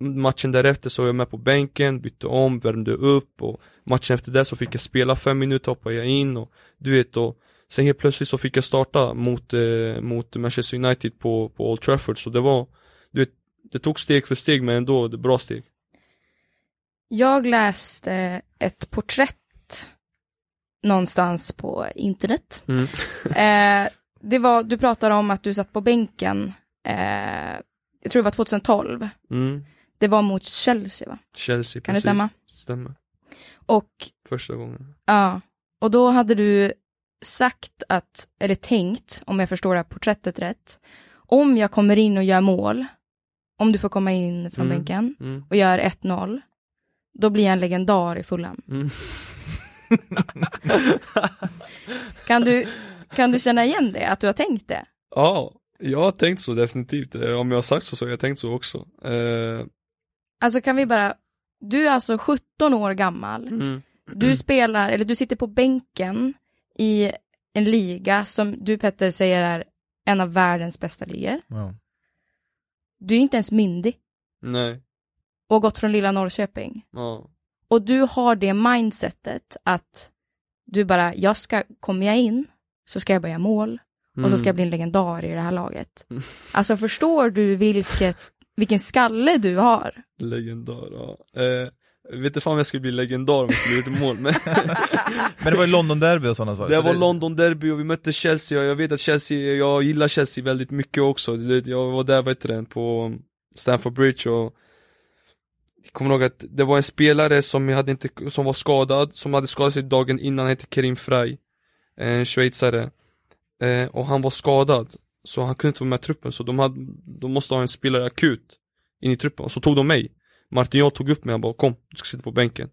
Speaker 1: matchen därefter så var jag med på bänken, bytte om, värmde upp och matchen efter det så fick jag spela fem minuter, hoppade jag in och du vet och sen helt plötsligt så fick jag starta mot, eh, mot Manchester United på, på Old Trafford så det var, du vet, det tog steg för steg men ändå det bra steg.
Speaker 4: Jag läste ett porträtt någonstans på internet.
Speaker 1: Mm. [laughs]
Speaker 4: Eh, det var, du pratade om att du satt på bänken, eh, jag tror det var 2012.
Speaker 1: Mm.
Speaker 4: Det var mot Chelsea va?
Speaker 1: Chelsea,
Speaker 4: Kan
Speaker 1: precis.
Speaker 4: det stämma?
Speaker 1: Stämmer.
Speaker 4: Och
Speaker 1: Första gången.
Speaker 4: ja, och då hade du sagt att, eller tänkt, om jag förstår det här porträttet rätt, om jag kommer in och gör mål, om du får komma in från
Speaker 1: Mm.
Speaker 4: bänken
Speaker 1: Mm.
Speaker 4: och gör 1-0, då blir jag en legendar i Fulham.
Speaker 1: Mm. [laughs]
Speaker 4: Kan du, kan du känna igen det, att du har tänkt det?
Speaker 1: Ja, jag har tänkt så definitivt. Eh, Om jag har sagt så så har jag tänkt så också. Eh,
Speaker 4: Alltså kan vi bara, du är alltså 17 år gammal,
Speaker 1: mm.
Speaker 4: du spelar, eller du sitter på bänken i en liga som du Petter säger är en av världens bästa ligor.
Speaker 5: Ja.
Speaker 4: Du är inte ens myndig
Speaker 1: Nej,
Speaker 4: och gått från lilla Norrköping.
Speaker 1: ja.
Speaker 4: Och du har det mindsetet att du bara, jag ska, kommer jag in så ska jag börja mål och så ska jag bli en legendar i det här laget.
Speaker 1: Mm.
Speaker 4: Alltså förstår du vilket, vilken skalle du har?
Speaker 1: Legendar, ja. Eh, jag vet inte fan om jag skulle bli legendar om jag skulle gjort mål, men [laughs]
Speaker 5: Men det var ju London-derby och sådana saker.
Speaker 1: det
Speaker 5: så
Speaker 1: var London derby och vi mötte Chelsea och jag vet att Chelsea, jag gillar Chelsea väldigt mycket också. Det- Jag var där, vad heter det, på Stamford Bridge och jag kommer ihåg att det var en spelare som, jag hade inte, som var skadad, som hade skadat sig dagen innan, han hette Kerim Frey, en schweizare. Eh, och han var skadad, så han kunde inte vara med i truppen, så de, hade, de måste ha en spelare akut in i truppen, och så tog de mig. Martin jag tog upp mig, han bara kom, du ska sitta på bänken.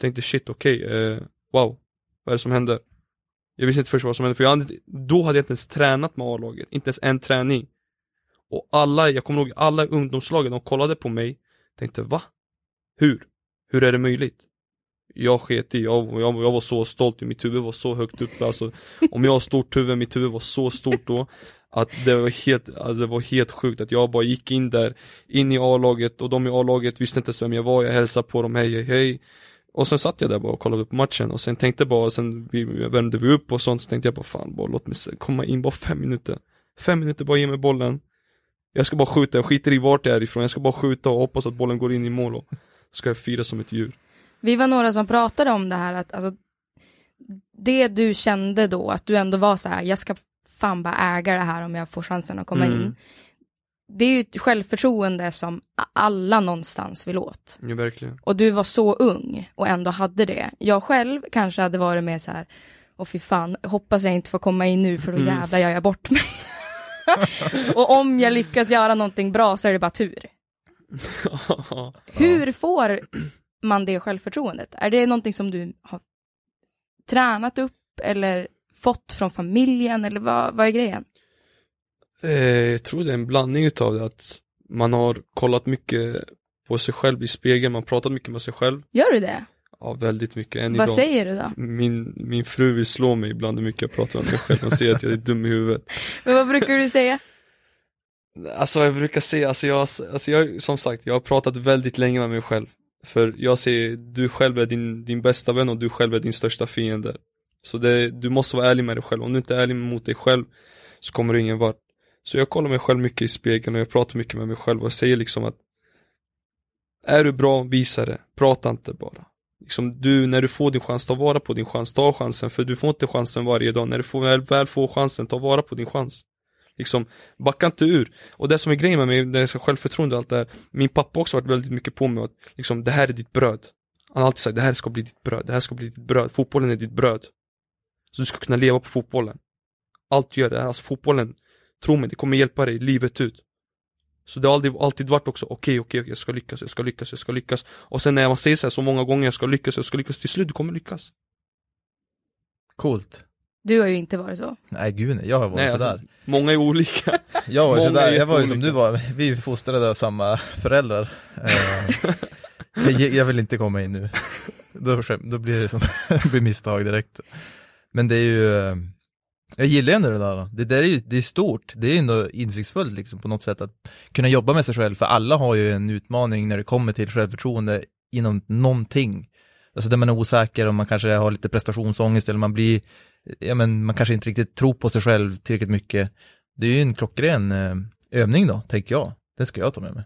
Speaker 1: Tänkte shit, okej, eh, wow, vad är det som händer? Jag visste inte först vad som hände, för jag hade, då hade jag inte ens tränat med A-laget, inte ens en träning. Och alla, jag kommer ihåg alla i ungdomslagen, de kollade på mig, tänkte va? Hur? Hur är det möjligt? Jag sket i, jag, jag, jag var så stolt, mitt huvud var så högt upp, alltså om jag har stort huvud, mitt huvud var så stort då att det var helt, alltså det var helt sjukt att jag bara gick in där, in i A-laget och de i A-laget visste inte ens vem jag var, jag hälsade på dem, hej hej hej. Och sen satt jag där bara och kollade upp matchen och sen tänkte jag bara, sen vi, värmde vi upp och sånt, så tänkte jag bara fan, bara låt mig komma in bara fem minuter. Fem minuter, bara ge mig bollen. Jag ska bara skjuta, jag skiter i vart jag är ifrån, jag ska bara skjuta och hoppas att bollen går in i mål och ska jag fira som ett djur.
Speaker 4: Vi var några som pratade om det här att alltså, det du kände då, att du ändå var så här, jag ska fan bara äga det här om jag får chansen att komma
Speaker 1: Mm.
Speaker 4: in. Det är ju ett självförtroende som alla någonstans vill åt.
Speaker 1: Ja, verkligen.
Speaker 4: Och du var så ung och ändå hade det. Jag själv kanske hade varit mer så här, och fy fan, hoppas jag inte får komma in nu för då
Speaker 1: Mm.
Speaker 4: jävlar gör jag bort mig. [laughs] och om jag lyckas göra någonting bra så är det bara tur. [laughs] Hur får man det självförtroendet? Är det någonting som du har tränat upp eller fått från familjen eller vad, vad är grejen?
Speaker 1: Eh, jag tror det är en blandning utav det att man har kollat mycket på sig själv i spegeln, man har pratat mycket med sig själv.
Speaker 4: Gör du det?
Speaker 1: Ja, väldigt mycket än
Speaker 4: vad
Speaker 1: idag.
Speaker 4: säger du då?
Speaker 1: Min, min fru vill slå mig ibland hur mycket jag pratar med mig själv, hon säger att jag är dum i huvudet. [laughs]
Speaker 4: Men vad brukar du säga?
Speaker 1: Alltså jag brukar säga, alltså jag, alltså jag, som sagt, jag har pratat väldigt länge med mig själv. För jag ser, du själv är din, din bästa vän och du själv är din största fiende. Så det, du måste vara ärlig med dig själv, om du inte är ärlig mot dig själv så kommer du ingen vart. Så jag kollar mig själv mycket i spegeln och jag pratar mycket med mig själv och jag säger liksom att Är du bra, visa det, prata inte bara. Liksom du, när du får din chans, ta vara på din chans, ta chansen för du får inte chansen varje dag. När du får, väl, väl får chansen, ta vara på din chans. Liksom, backa inte ur. Och det som är grejen med mig, det är självförtroende och allt det här. Min pappa också har varit väldigt mycket på mig att liksom, det här är ditt bröd. Han har alltid sagt, det här ska bli ditt bröd, det här ska bli ditt bröd. Fotbollen är ditt bröd. Så du ska kunna leva på fotbollen. Allt du gör det, alltså fotbollen, tro mig, det kommer hjälpa dig livet ut. Så det har alltid, alltid varit också, okej, okej, okay, jag ska lyckas, jag ska lyckas, jag ska lyckas. Och sen när man säger så här så många gånger, jag ska lyckas, jag ska lyckas, till slut du kommer lyckas.
Speaker 5: Coolt.
Speaker 4: Du har ju inte varit så.
Speaker 5: Nej gud nej, jag har varit
Speaker 1: Nej,
Speaker 5: sådär.
Speaker 1: alltså, många är olika. [laughs]
Speaker 5: Jag var ju sådär,
Speaker 1: är
Speaker 5: jag var ju som du var, vi är fostrade av samma föräldrar. [laughs] Jag, jag vill inte komma in nu. Då, då blir det som [laughs] blir misstag direkt. Men det är ju, jag gillar ändå det där. Det där är ju, det är stort, det är ändå insiktsfullt liksom på något sätt att kunna jobba med sig själv, för alla har ju en utmaning när det kommer till självförtroende inom någonting. Alltså där man är osäker och man kanske har lite prestationsångest eller man blir, ja men man kanske inte riktigt tror på sig själv tillräckligt mycket. Det är ju en klockren eh, övning då, tänker jag. Den ska jag ta med mig.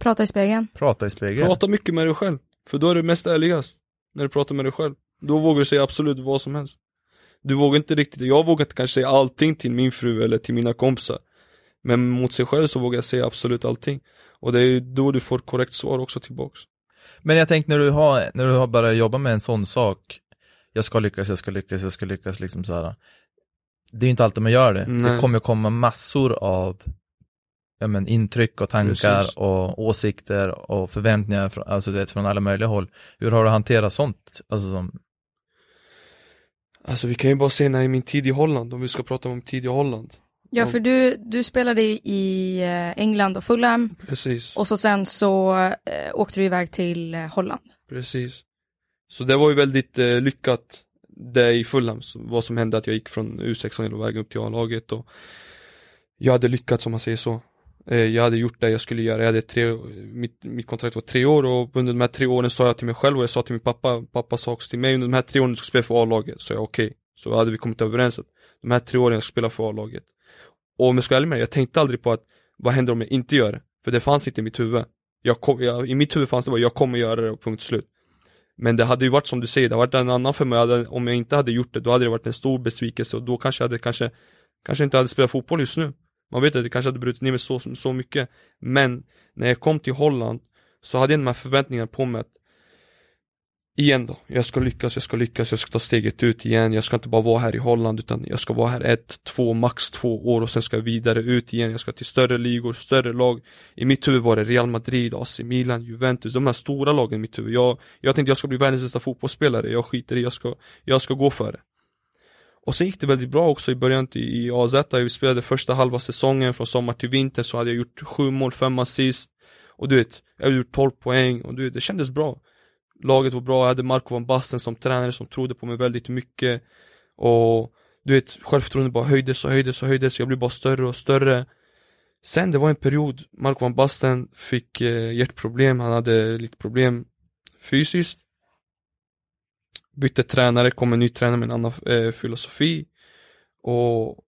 Speaker 4: Prata i spegeln.
Speaker 5: Prata i spegeln.
Speaker 1: Prata mycket med dig själv. För då är du mest ärligast. När du pratar med dig själv. Då vågar du säga absolut vad som helst. Du vågar inte riktigt, jag vågar inte kanske säga allting till min fru eller till mina kompisar. Men mot sig själv så vågar jag säga absolut allting. Och det är då du får korrekt svar också tillbaks.
Speaker 5: Men jag tänkte när du har, när du har börjat jobba med en sån sak, jag ska lyckas, jag ska lyckas, jag ska lyckas, liksom så här. Det är ju inte alltid man gör det.
Speaker 1: Nej.
Speaker 5: Det kommer komma massor av ja, men, intryck och tankar
Speaker 1: Precis.
Speaker 5: och åsikter och förväntningar från, alltså, det, från alla möjliga håll. Hur har du hanterat sånt? Alltså, som,
Speaker 1: Alltså vi kan ju bara se när i min tid i Holland, om vi ska prata om tid i Holland.
Speaker 4: Ja,
Speaker 1: Ja.
Speaker 4: för du, du spelade i eh, England och Fulham
Speaker 1: Precis,
Speaker 4: och så sen så eh, åkte du iväg till eh, Holland.
Speaker 1: precis. Så det var ju väldigt eh, lyckat det i Fulham, vad som hände att jag gick från U16 hela vägen upp till A-laget och jag hade lyckats om man säger så. Eh, Jag hade gjort det jag skulle göra, jag hade tre, mitt, mitt kontrakt var tre år och under de här tre åren sa jag till mig själv och jag sa till min pappa, pappa sa också till mig under de här tre åren du ska spela för A-laget, så jag okej. Så hade vi kommit överens att de här tre åren jag ska spela för A-laget. Och om jag ska vara ärlig med dig, jag tänkte aldrig på att vad händer om jag inte gör det? För det fanns inte i mitt huvud. Jag kom, jag, I mitt huvud fanns det bara, jag kommer göra det och punkt slut. Men det hade ju varit som du säger, det hade varit en annan för mig, hade, om jag inte hade gjort det, då hade det varit en stor besvikelse och då kanske jag hade kanske, kanske inte hade spelat fotboll just nu. Man vet att det kanske hade brutit ner mig så, så mycket. Men när jag kom till Holland så hade jag de här förväntningarna på mig att Igen då, jag ska lyckas, jag ska lyckas, jag ska ta steget ut igen, jag ska inte bara vara här i Holland utan jag ska vara här ett, två, max två år och sen ska jag vidare ut igen, jag ska till större ligor, större lag. I mitt huvud var det Real Madrid, AC Milan, Juventus, de här stora lagen i mitt huvud. Jag, jag tänkte jag ska bli världens bästa fotbollsspelare, jag skiter i, jag ska, jag ska gå för det. Och sen gick det väldigt bra också i början i, i AZ, vi spelade första halva säsongen från sommar till vinter så hade jag gjort sju mål, fem assist. Och du vet, jag hade gjort 12 poäng och du vet, det kändes bra. Laget var bra, jag hade Marco van Basten som tränare som trodde på mig väldigt mycket. Och du vet, självförtroendet bara höjdes och höjdes och höjdes, jag blev bara större och större. Sen det var en period, Marco van Basten fick eh, hjärtproblem, han hade lite problem fysiskt. Bytte tränare, kom en ny tränare med en annan eh, filosofi. Och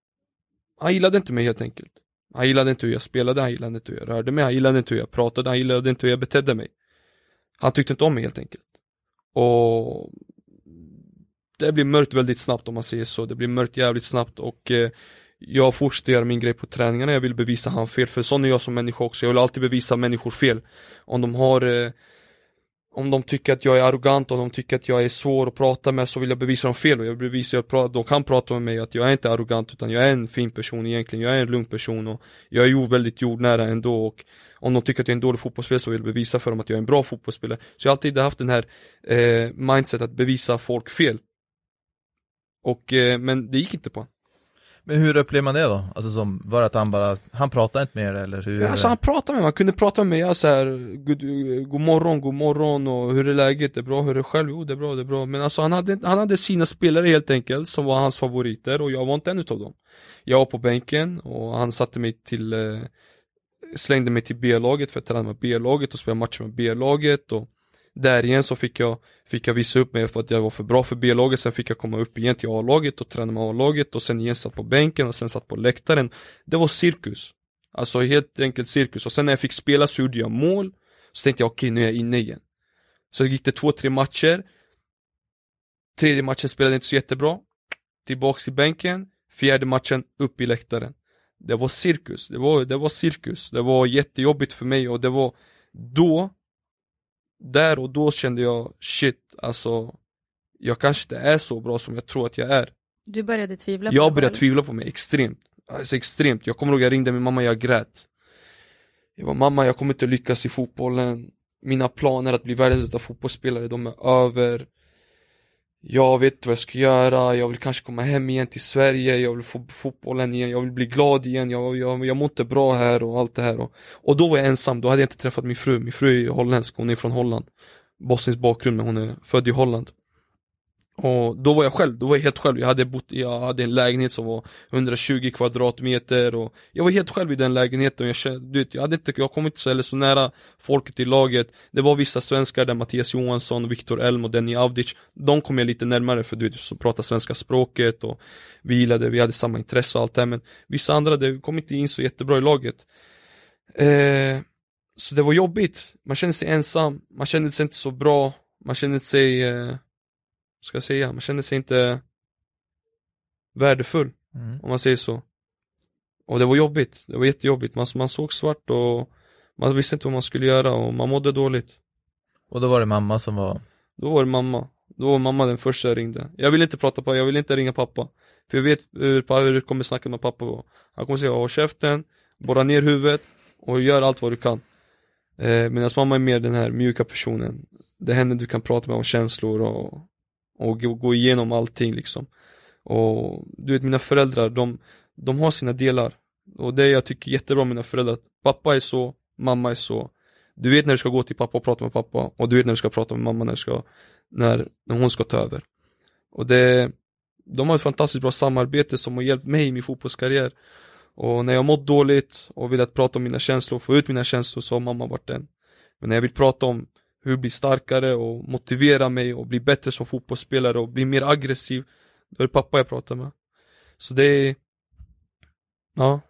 Speaker 1: han gillade inte mig helt enkelt. Han gillade inte hur jag spelade, han gillade inte hur jag rörde mig, han gillade inte hur jag pratade, han gillade inte hur jag betedde mig. Han tyckte inte om mig helt enkelt. Och det blir mörkt väldigt snabbt om man säger så, det blir mörkt jävligt snabbt och eh, jag fortsätter göra min grej på träningarna, jag vill bevisa han fel, för sån är jag som människa också, jag vill alltid bevisa människor fel. Om de har eh, om de tycker att jag är arrogant, om de tycker att jag är svår att prata med så vill jag bevisa dem fel och jag vill bevisa att de kan prata med mig att jag är inte arrogant utan jag är en fin person egentligen, jag är en lugn person och jag är väldigt jordnära ändå och om de tycker att jag är en dålig fotbollsspelare så vill jag bevisa för dem att jag är en bra fotbollsspelare. Så jag har alltid haft den här eh, mindset att bevisa folk fel. Och, eh, men det gick inte på honom
Speaker 5: men hur upplever man det då? Alltså som, var att han bara, han pratade inte med er eller hur?
Speaker 1: Ja, alltså han pratade med mig, han kunde prata med mig, så här, god, god morgon, god morgon och hur är läget, det är bra, hur är det själv? Jo det är bra, det är bra Men alltså han hade, han hade sina spelare helt enkelt som var hans favoriter och jag var inte en utav dem Jag var på bänken och han satte mig till eh, Slängde mig till B-laget för att träna med B-laget och spela matcher med B-laget och där igen så fick jag, fick jag visa upp mig för att jag var för bra för B-laget, sen fick jag komma upp igen till A-laget och träna med A-laget och sen igen satt på bänken och sen satt på läktaren. Det var cirkus. Alltså helt enkelt cirkus. Och sen när jag fick spela så gjorde jag mål, så tänkte jag okej okay, nu är jag inne igen. Så gick det två, tre matcher. Tredje matchen spelade inte så jättebra. Tillbaks i bänken. Fjärde matchen upp i läktaren. Det var cirkus, det var, det var cirkus. Det var jättejobbigt för mig och det var då där och då kände jag shit, alltså jag kanske inte är så bra som jag tror att jag är.
Speaker 4: Du började tvivla på
Speaker 1: Jag började tvivla på mig extremt. Alltså extremt. Jag kommer ihåg jag ringde min mamma, jag grät. Jag var mamma, jag kommer inte lyckas i fotbollen. Mina planer att bli världens bästa fotbollsspelare, de är över jag vet vad jag ska göra, jag vill kanske komma hem igen till Sverige, jag vill få fotbollen igen, jag vill bli glad igen, jag, jag, jag mår inte bra här och allt det här och, och då var jag ensam, då hade jag inte träffat min fru, min fru är holländsk, hon är från Holland. Bosnisk bakgrund men hon är född i Holland och då var jag själv, då var jag helt själv. Jag hade, bott, jag hade en lägenhet som var 120 kvadratmeter och jag var helt själv i den lägenheten. Jag, kände, du vet, jag, hade inte, jag kom inte så, eller så nära folket i laget. Det var vissa svenskar där, Mattias Johansson, Viktor Elm och Denny Avdic. De kom jag lite närmare för du vet, som pratade svenska språket och vi gillade, vi hade samma intresse och allt det här. Men vissa andra, det kom inte in så jättebra i laget. Eh, så det var jobbigt. Man kände sig ensam, man kände sig inte så bra, man kände sig eh, ska jag säga, man kände sig inte värdefull, mm. om man säger så. Och det var jobbigt, det var jättejobbigt, man, man såg svart och man visste inte vad man skulle göra och man mådde dåligt.
Speaker 5: Och då var det mamma som var?
Speaker 1: Då var det mamma, då var mamma den första jag ringde. Jag vill inte prata på, jag vill inte ringa pappa. För jag vet hur, hur det kommer snacka med pappa Han kommer säga håll käften, borra ner huvudet och gör allt vad du kan. Eh, Medan mamma är mer den här mjuka personen. Det är henne du kan prata med om känslor och och gå igenom allting liksom. Och du vet mina föräldrar, de, de har sina delar. Och det jag tycker jättebra med mina föräldrar, att pappa är så, mamma är så. Du vet när du ska gå till pappa och prata med pappa och du vet när du ska prata med mamma när, ska, när, när hon ska ta över. Och det, de har ett fantastiskt bra samarbete som har hjälpt mig i min fotbollskarriär. Och när jag mått dåligt och velat prata om mina känslor, få ut mina känslor så har mamma varit den. Men när jag vill prata om hur bli starkare och motivera mig och bli bättre som fotbollsspelare och bli mer aggressiv. Då är det pappa jag pratar med. Så det är, ja.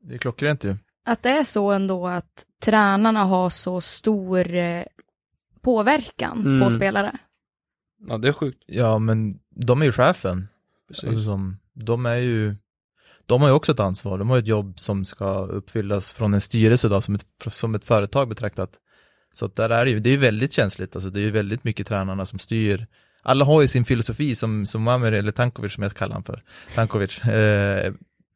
Speaker 5: Det är klockrent ju.
Speaker 4: Att det är så ändå att tränarna har så stor eh, påverkan mm. på spelare.
Speaker 1: Ja, det är sjukt.
Speaker 5: Ja, men de är ju chefen. Precis. Alltså som, de är ju, de har ju också ett ansvar. De har ett jobb som ska uppfyllas från en styrelse då, som ett, som ett företag betraktat. Så att där är det ju, det är väldigt känsligt, alltså det är ju väldigt mycket tränarna som styr alla har ju sin filosofi som, som Mamer, eller Tankovic som jag kallar honom för, Tankovic, eh,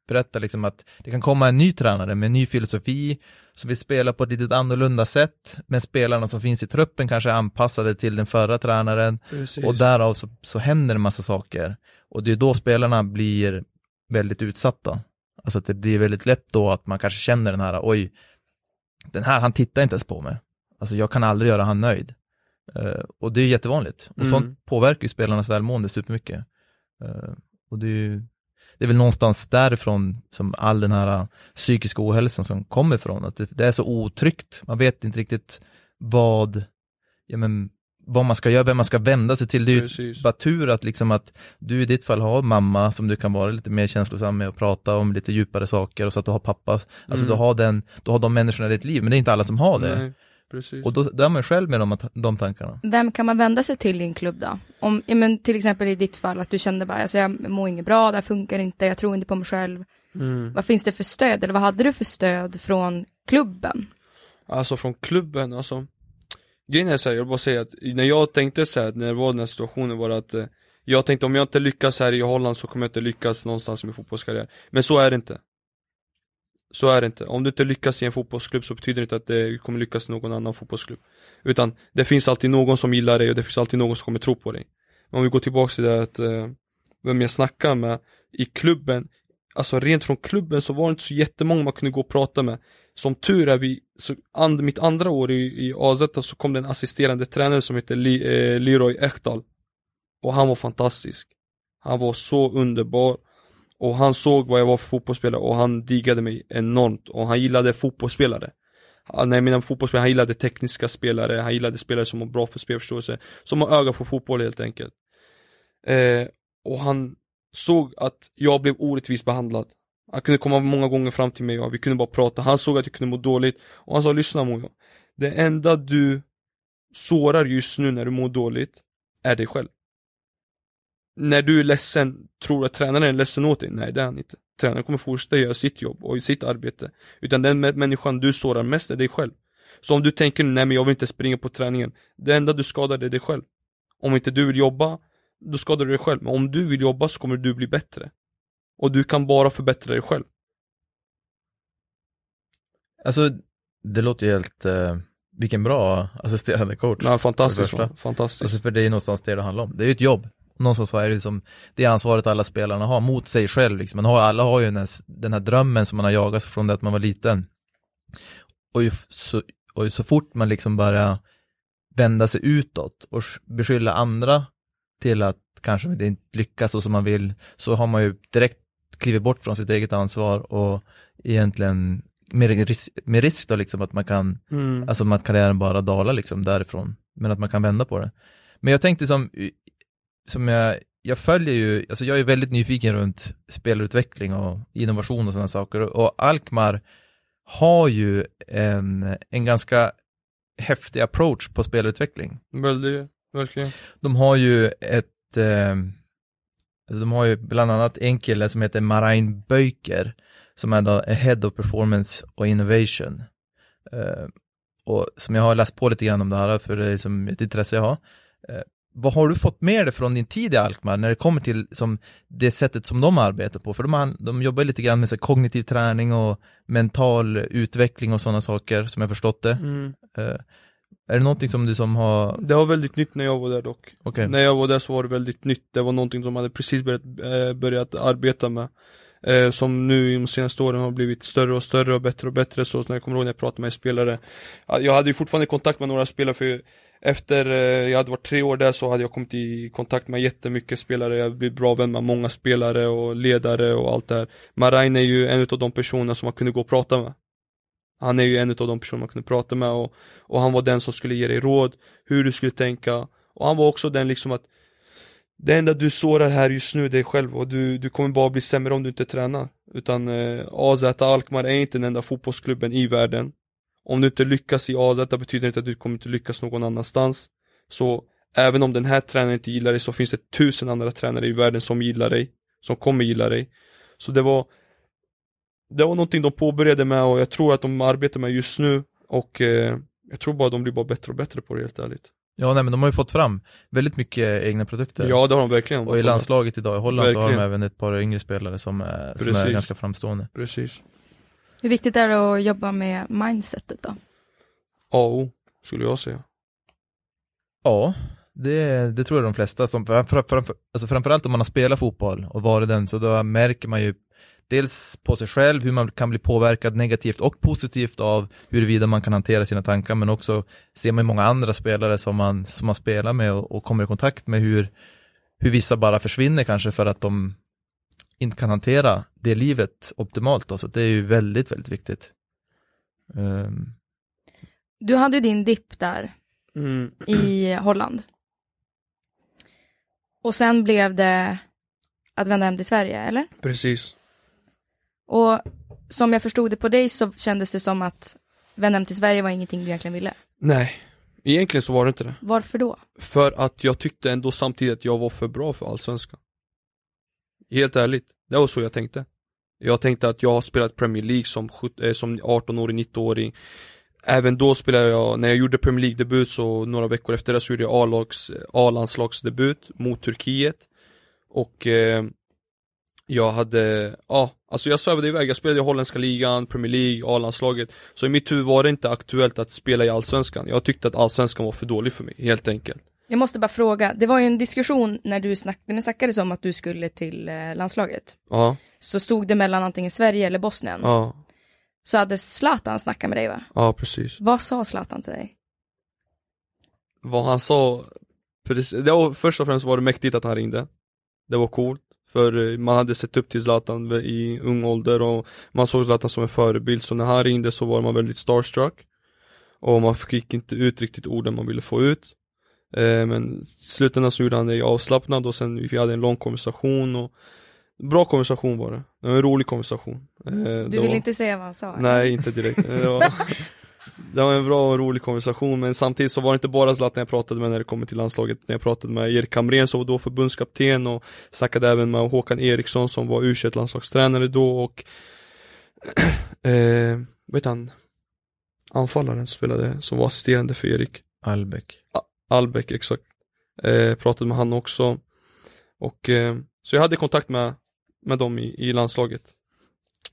Speaker 5: berättar liksom att det kan komma en ny tränare med en ny filosofi som vill spela på ett lite annorlunda sätt, men spelarna som finns i truppen kanske är anpassade till den förra tränaren Precis. och därav så, så händer en massa saker. Och det är då spelarna blir väldigt utsatta. Alltså att det blir väldigt lätt då att man kanske känner den här, oj, den här, han tittar inte ens på mig. Alltså jag kan aldrig göra han nöjd. Uh, och det är jättevanligt. Och mm. sånt påverkar ju spelarnas välmående supermycket. Uh, och det är, ju, det är väl någonstans därifrån som all den här psykiska ohälsan som kommer ifrån. Att det, det, är så otryggt. Man vet inte riktigt vad, ja men, vad man ska göra, vem man ska vända sig till. Det är ju
Speaker 1: Precis.
Speaker 5: bara tur att liksom att du i ditt fall har mamma som du kan vara lite mer känslosam med och prata om lite djupare saker och så att du har pappa, alltså
Speaker 1: Mm.
Speaker 5: du har den, du har de människorna i ditt liv, men det är inte alla som har det.
Speaker 1: Nej, precis.
Speaker 5: Och då, då är man själv med de, de tankarna.
Speaker 4: Vem kan man vända sig till i en klubb då? Om, ja, men till exempel i ditt fall att du kände bara, alltså jag mår inget bra, det här funkar inte, jag tror inte på mig själv.
Speaker 1: mm.
Speaker 4: Vad finns det för stöd, eller vad hade du för stöd från klubben?
Speaker 1: Alltså från klubben, alltså Grejen är så här, jag vill bara säga att när jag tänkte så här, när det var den här situationen var att eh, Jag tänkte om jag inte lyckas här i Holland så kommer jag inte lyckas någonstans med fotbollskarriär Men så är det inte så är det inte, om du inte lyckas i en fotbollsklubb så betyder det inte att du kommer lyckas i någon annan fotbollsklubb. Utan det finns alltid någon som gillar dig och det finns alltid någon som kommer tro på dig. Men om vi går tillbaka till det att eh, Vem jag snackar med i klubben Alltså rent från klubben så var det inte så jättemånga man kunde gå och prata med. Som tur är vi, så and, mitt andra år i, i AZ så kom det en assisterande tränare som heter Li, eh, Leroy Ekdal. Och han var fantastisk. Han var så underbar. Och han såg vad jag var för fotbollsspelare och han digade mig enormt och han gillade fotbollsspelare Han- När fotbollsspelare, han gillade tekniska spelare, han gillade spelare som var bra för spelförståelse Som har öga för fotboll helt enkelt eh, Och han såg att jag blev orättvist behandlad han kunde komma många gånger fram till mig och vi kunde bara prata. Han såg att jag kunde må dåligt och han sa lyssna Mojo. Det enda du sårar just nu när du mår dåligt är dig själv. När du är ledsen, tror du att tränaren är ledsen åt dig? Nej det är han inte. Tränaren kommer fortsätta göra sitt jobb och sitt arbete. Utan den mä- människan du sårar mest är dig själv. Så om du tänker nej men jag vill inte springa på träningen. Det enda du skadar är dig själv. Om inte du vill jobba, då skadar du dig själv. Men om du vill jobba så kommer du bli bättre. Och du kan bara förbättra dig själv.
Speaker 5: Alltså, det låter ju helt, eh, vilken bra assisterande coach.
Speaker 1: Ja, fantastiskt,
Speaker 5: För
Speaker 1: fantastiskt.
Speaker 5: Alltså för det är ju någonstans det det handlar om. Det är ju ett jobb. Någonstans så är det ju som det ansvaret alla spelarna har mot sig själv liksom. Man har, alla har ju den här, den här drömmen som man har jagat från det att man var liten. Och ju, så, och ju så fort man liksom börjar vända sig utåt och beskylla andra till att kanske det inte lyckas så som man vill, så har man ju direkt klivit bort från sitt eget ansvar och egentligen med risk, med risk då liksom att man kan
Speaker 1: Mm.
Speaker 5: Alltså att karriären bara dalar liksom därifrån. Men att man kan vända på det. Men jag tänkte som, som jag, jag följer ju, alltså jag är väldigt nyfiken runt spelutveckling och innovation och sådana saker. Och Alkmaar har ju en, en ganska häftig approach på spelutveckling.
Speaker 1: Väldigt, verkligen.
Speaker 5: De har ju ett, eh, alltså de har ju bland annat en kille som heter Marain Böjker som är då Head of Performance och Innovation. Eh, och som jag har läst på lite grann om det här, för det är liksom ett intresse jag har. Eh, vad har du fått med dig från din tid i Alkmaar när det kommer till som det sättet som de arbetar på? För de, de jobbar lite grann med så kognitiv träning och mental utveckling och sådana saker som jag förstått det.
Speaker 1: Mm.
Speaker 5: Eh, är det någonting som du som har,
Speaker 1: Det var väldigt nytt när jag var där dock.
Speaker 5: okej,
Speaker 1: När jag var där så var det väldigt nytt. Det var någonting de hade precis börjat, eh, börjat arbeta med. Eh, som nu i de senaste åren har blivit större och större och bättre och bättre. Så när jag kommer ihåg när jag pratade med spelare. ja, Jag hade ju fortfarande kontakt med några spelare för efter eh, jag hade varit tre år där så hade jag kommit i kontakt med jättemycket spelare. Jag blev bra vän med många spelare och ledare och allt det här. Marain är ju en av de personerna som man kunde gå och prata med. Han är ju en av de personer man kunde prata med och, och han var den som skulle ge dig råd, hur du skulle tänka. Och han var också den liksom att det enda du sårar här just nu är dig själv och du, du kommer bara bli sämre om du inte tränar. Utan eh, AZ Alkmaar är inte den enda fotbollsklubben i världen. Om du inte lyckas i AZ betyder det inte att du kommer inte lyckas någon annanstans. Så även om den här tränaren inte gillar dig så finns det tusen andra tränare i världen som gillar dig. Som kommer gilla dig. Så det var Det var någonting de påbörjade med och jag tror att de arbetar med just nu och eh, jag tror bara de blir bara bättre och bättre på det helt ärligt.
Speaker 5: Ja, nej men de har ju fått fram väldigt mycket egna produkter.
Speaker 1: Ja det har de verkligen.
Speaker 5: och i landslaget idag i Holland så har de
Speaker 1: Verkligen.
Speaker 5: även ett par yngre spelare som är, som är ganska framstående.
Speaker 1: Precis.
Speaker 4: Hur viktigt är det att jobba med mindsetet då?
Speaker 1: A och O, skulle jag säga.
Speaker 5: Ja, det, det tror jag de flesta som, framför, framför, alltså framförallt om man har spelat fotboll och varit den, så då märker man ju dels på sig själv hur man kan bli påverkad negativt och positivt av huruvida man kan hantera sina tankar, men också ser man ju många andra spelare som man, som man spelar med och, och kommer i kontakt med hur, hur vissa bara försvinner kanske för att de inte kan hantera det livet optimalt då, så det är ju väldigt, väldigt viktigt. Ehm,
Speaker 4: Du hade ju din dipp där
Speaker 1: Mm.
Speaker 4: i Holland. Och sen blev det att vända hem till Sverige, eller?
Speaker 1: Precis.
Speaker 4: Och som jag förstod det på dig så kändes det som att vända hem till Sverige var ingenting du egentligen ville.
Speaker 1: Nej, egentligen så var det inte det.
Speaker 4: Varför då?
Speaker 1: För att jag tyckte ändå samtidigt att jag var för bra för Allsvenskan. Helt ärligt, det var så jag tänkte. Jag tänkte att jag har spelat Premier League som, eh, som 18-åring, 19-åring. Även då spelade jag, när jag gjorde Premier League-debut så några veckor efter det så gjorde jag A-lags, A-landslagsdebut mot Turkiet. Och eh, jag hade, ja, alltså jag svävade iväg. Jag spelade i holländska ligan, Premier League, A-landslaget. Så i mitt huvud var det inte aktuellt att spela i Allsvenskan. Jag tyckte att Allsvenskan var för dålig för mig, helt enkelt.
Speaker 4: Jag måste bara fråga, det var ju en diskussion när du snack, när snackades om att du skulle till eh, landslaget.
Speaker 1: Ja,
Speaker 4: Så stod det mellan antingen Sverige eller Bosnien.
Speaker 1: ja,
Speaker 4: Så hade Zlatan snackat med dig va?
Speaker 1: ja precis.
Speaker 4: Vad sa Zlatan till dig?
Speaker 1: vad han sa, precis, det var, först och främst var det mäktigt att han ringde. Det var coolt, för eh, man hade sett upp till Zlatan i ung ålder och man såg Zlatan som en förebild, så när han ringde så var man väldigt starstruck. Och man fick inte ut riktigt orden man ville få ut. Eh, men i slutändan så gjorde han det avslappnad och sen vi hade en lång konversation och Bra konversation var det, det var en rolig konversation. Eh,
Speaker 4: Du
Speaker 1: det
Speaker 4: vill
Speaker 1: var...
Speaker 4: inte säga vad han sa?
Speaker 1: Nej, inte direkt. Det var, [laughs] det var en bra och rolig konversation, men samtidigt så var det inte bara Zlatan jag pratade med när det kommer till landslaget. När jag pratade med Erik Hamrén som var då förbundskapten och snackade även med Håkan Eriksson som var u landslagstränare då och [clears throat] eh, vet han, anfallaren spelade, som var assisterande för Erik.
Speaker 5: Albeck.
Speaker 1: Albeck, exakt. Eh, pratade med han också. Och eh, så jag hade kontakt med, med dem i, i landslaget.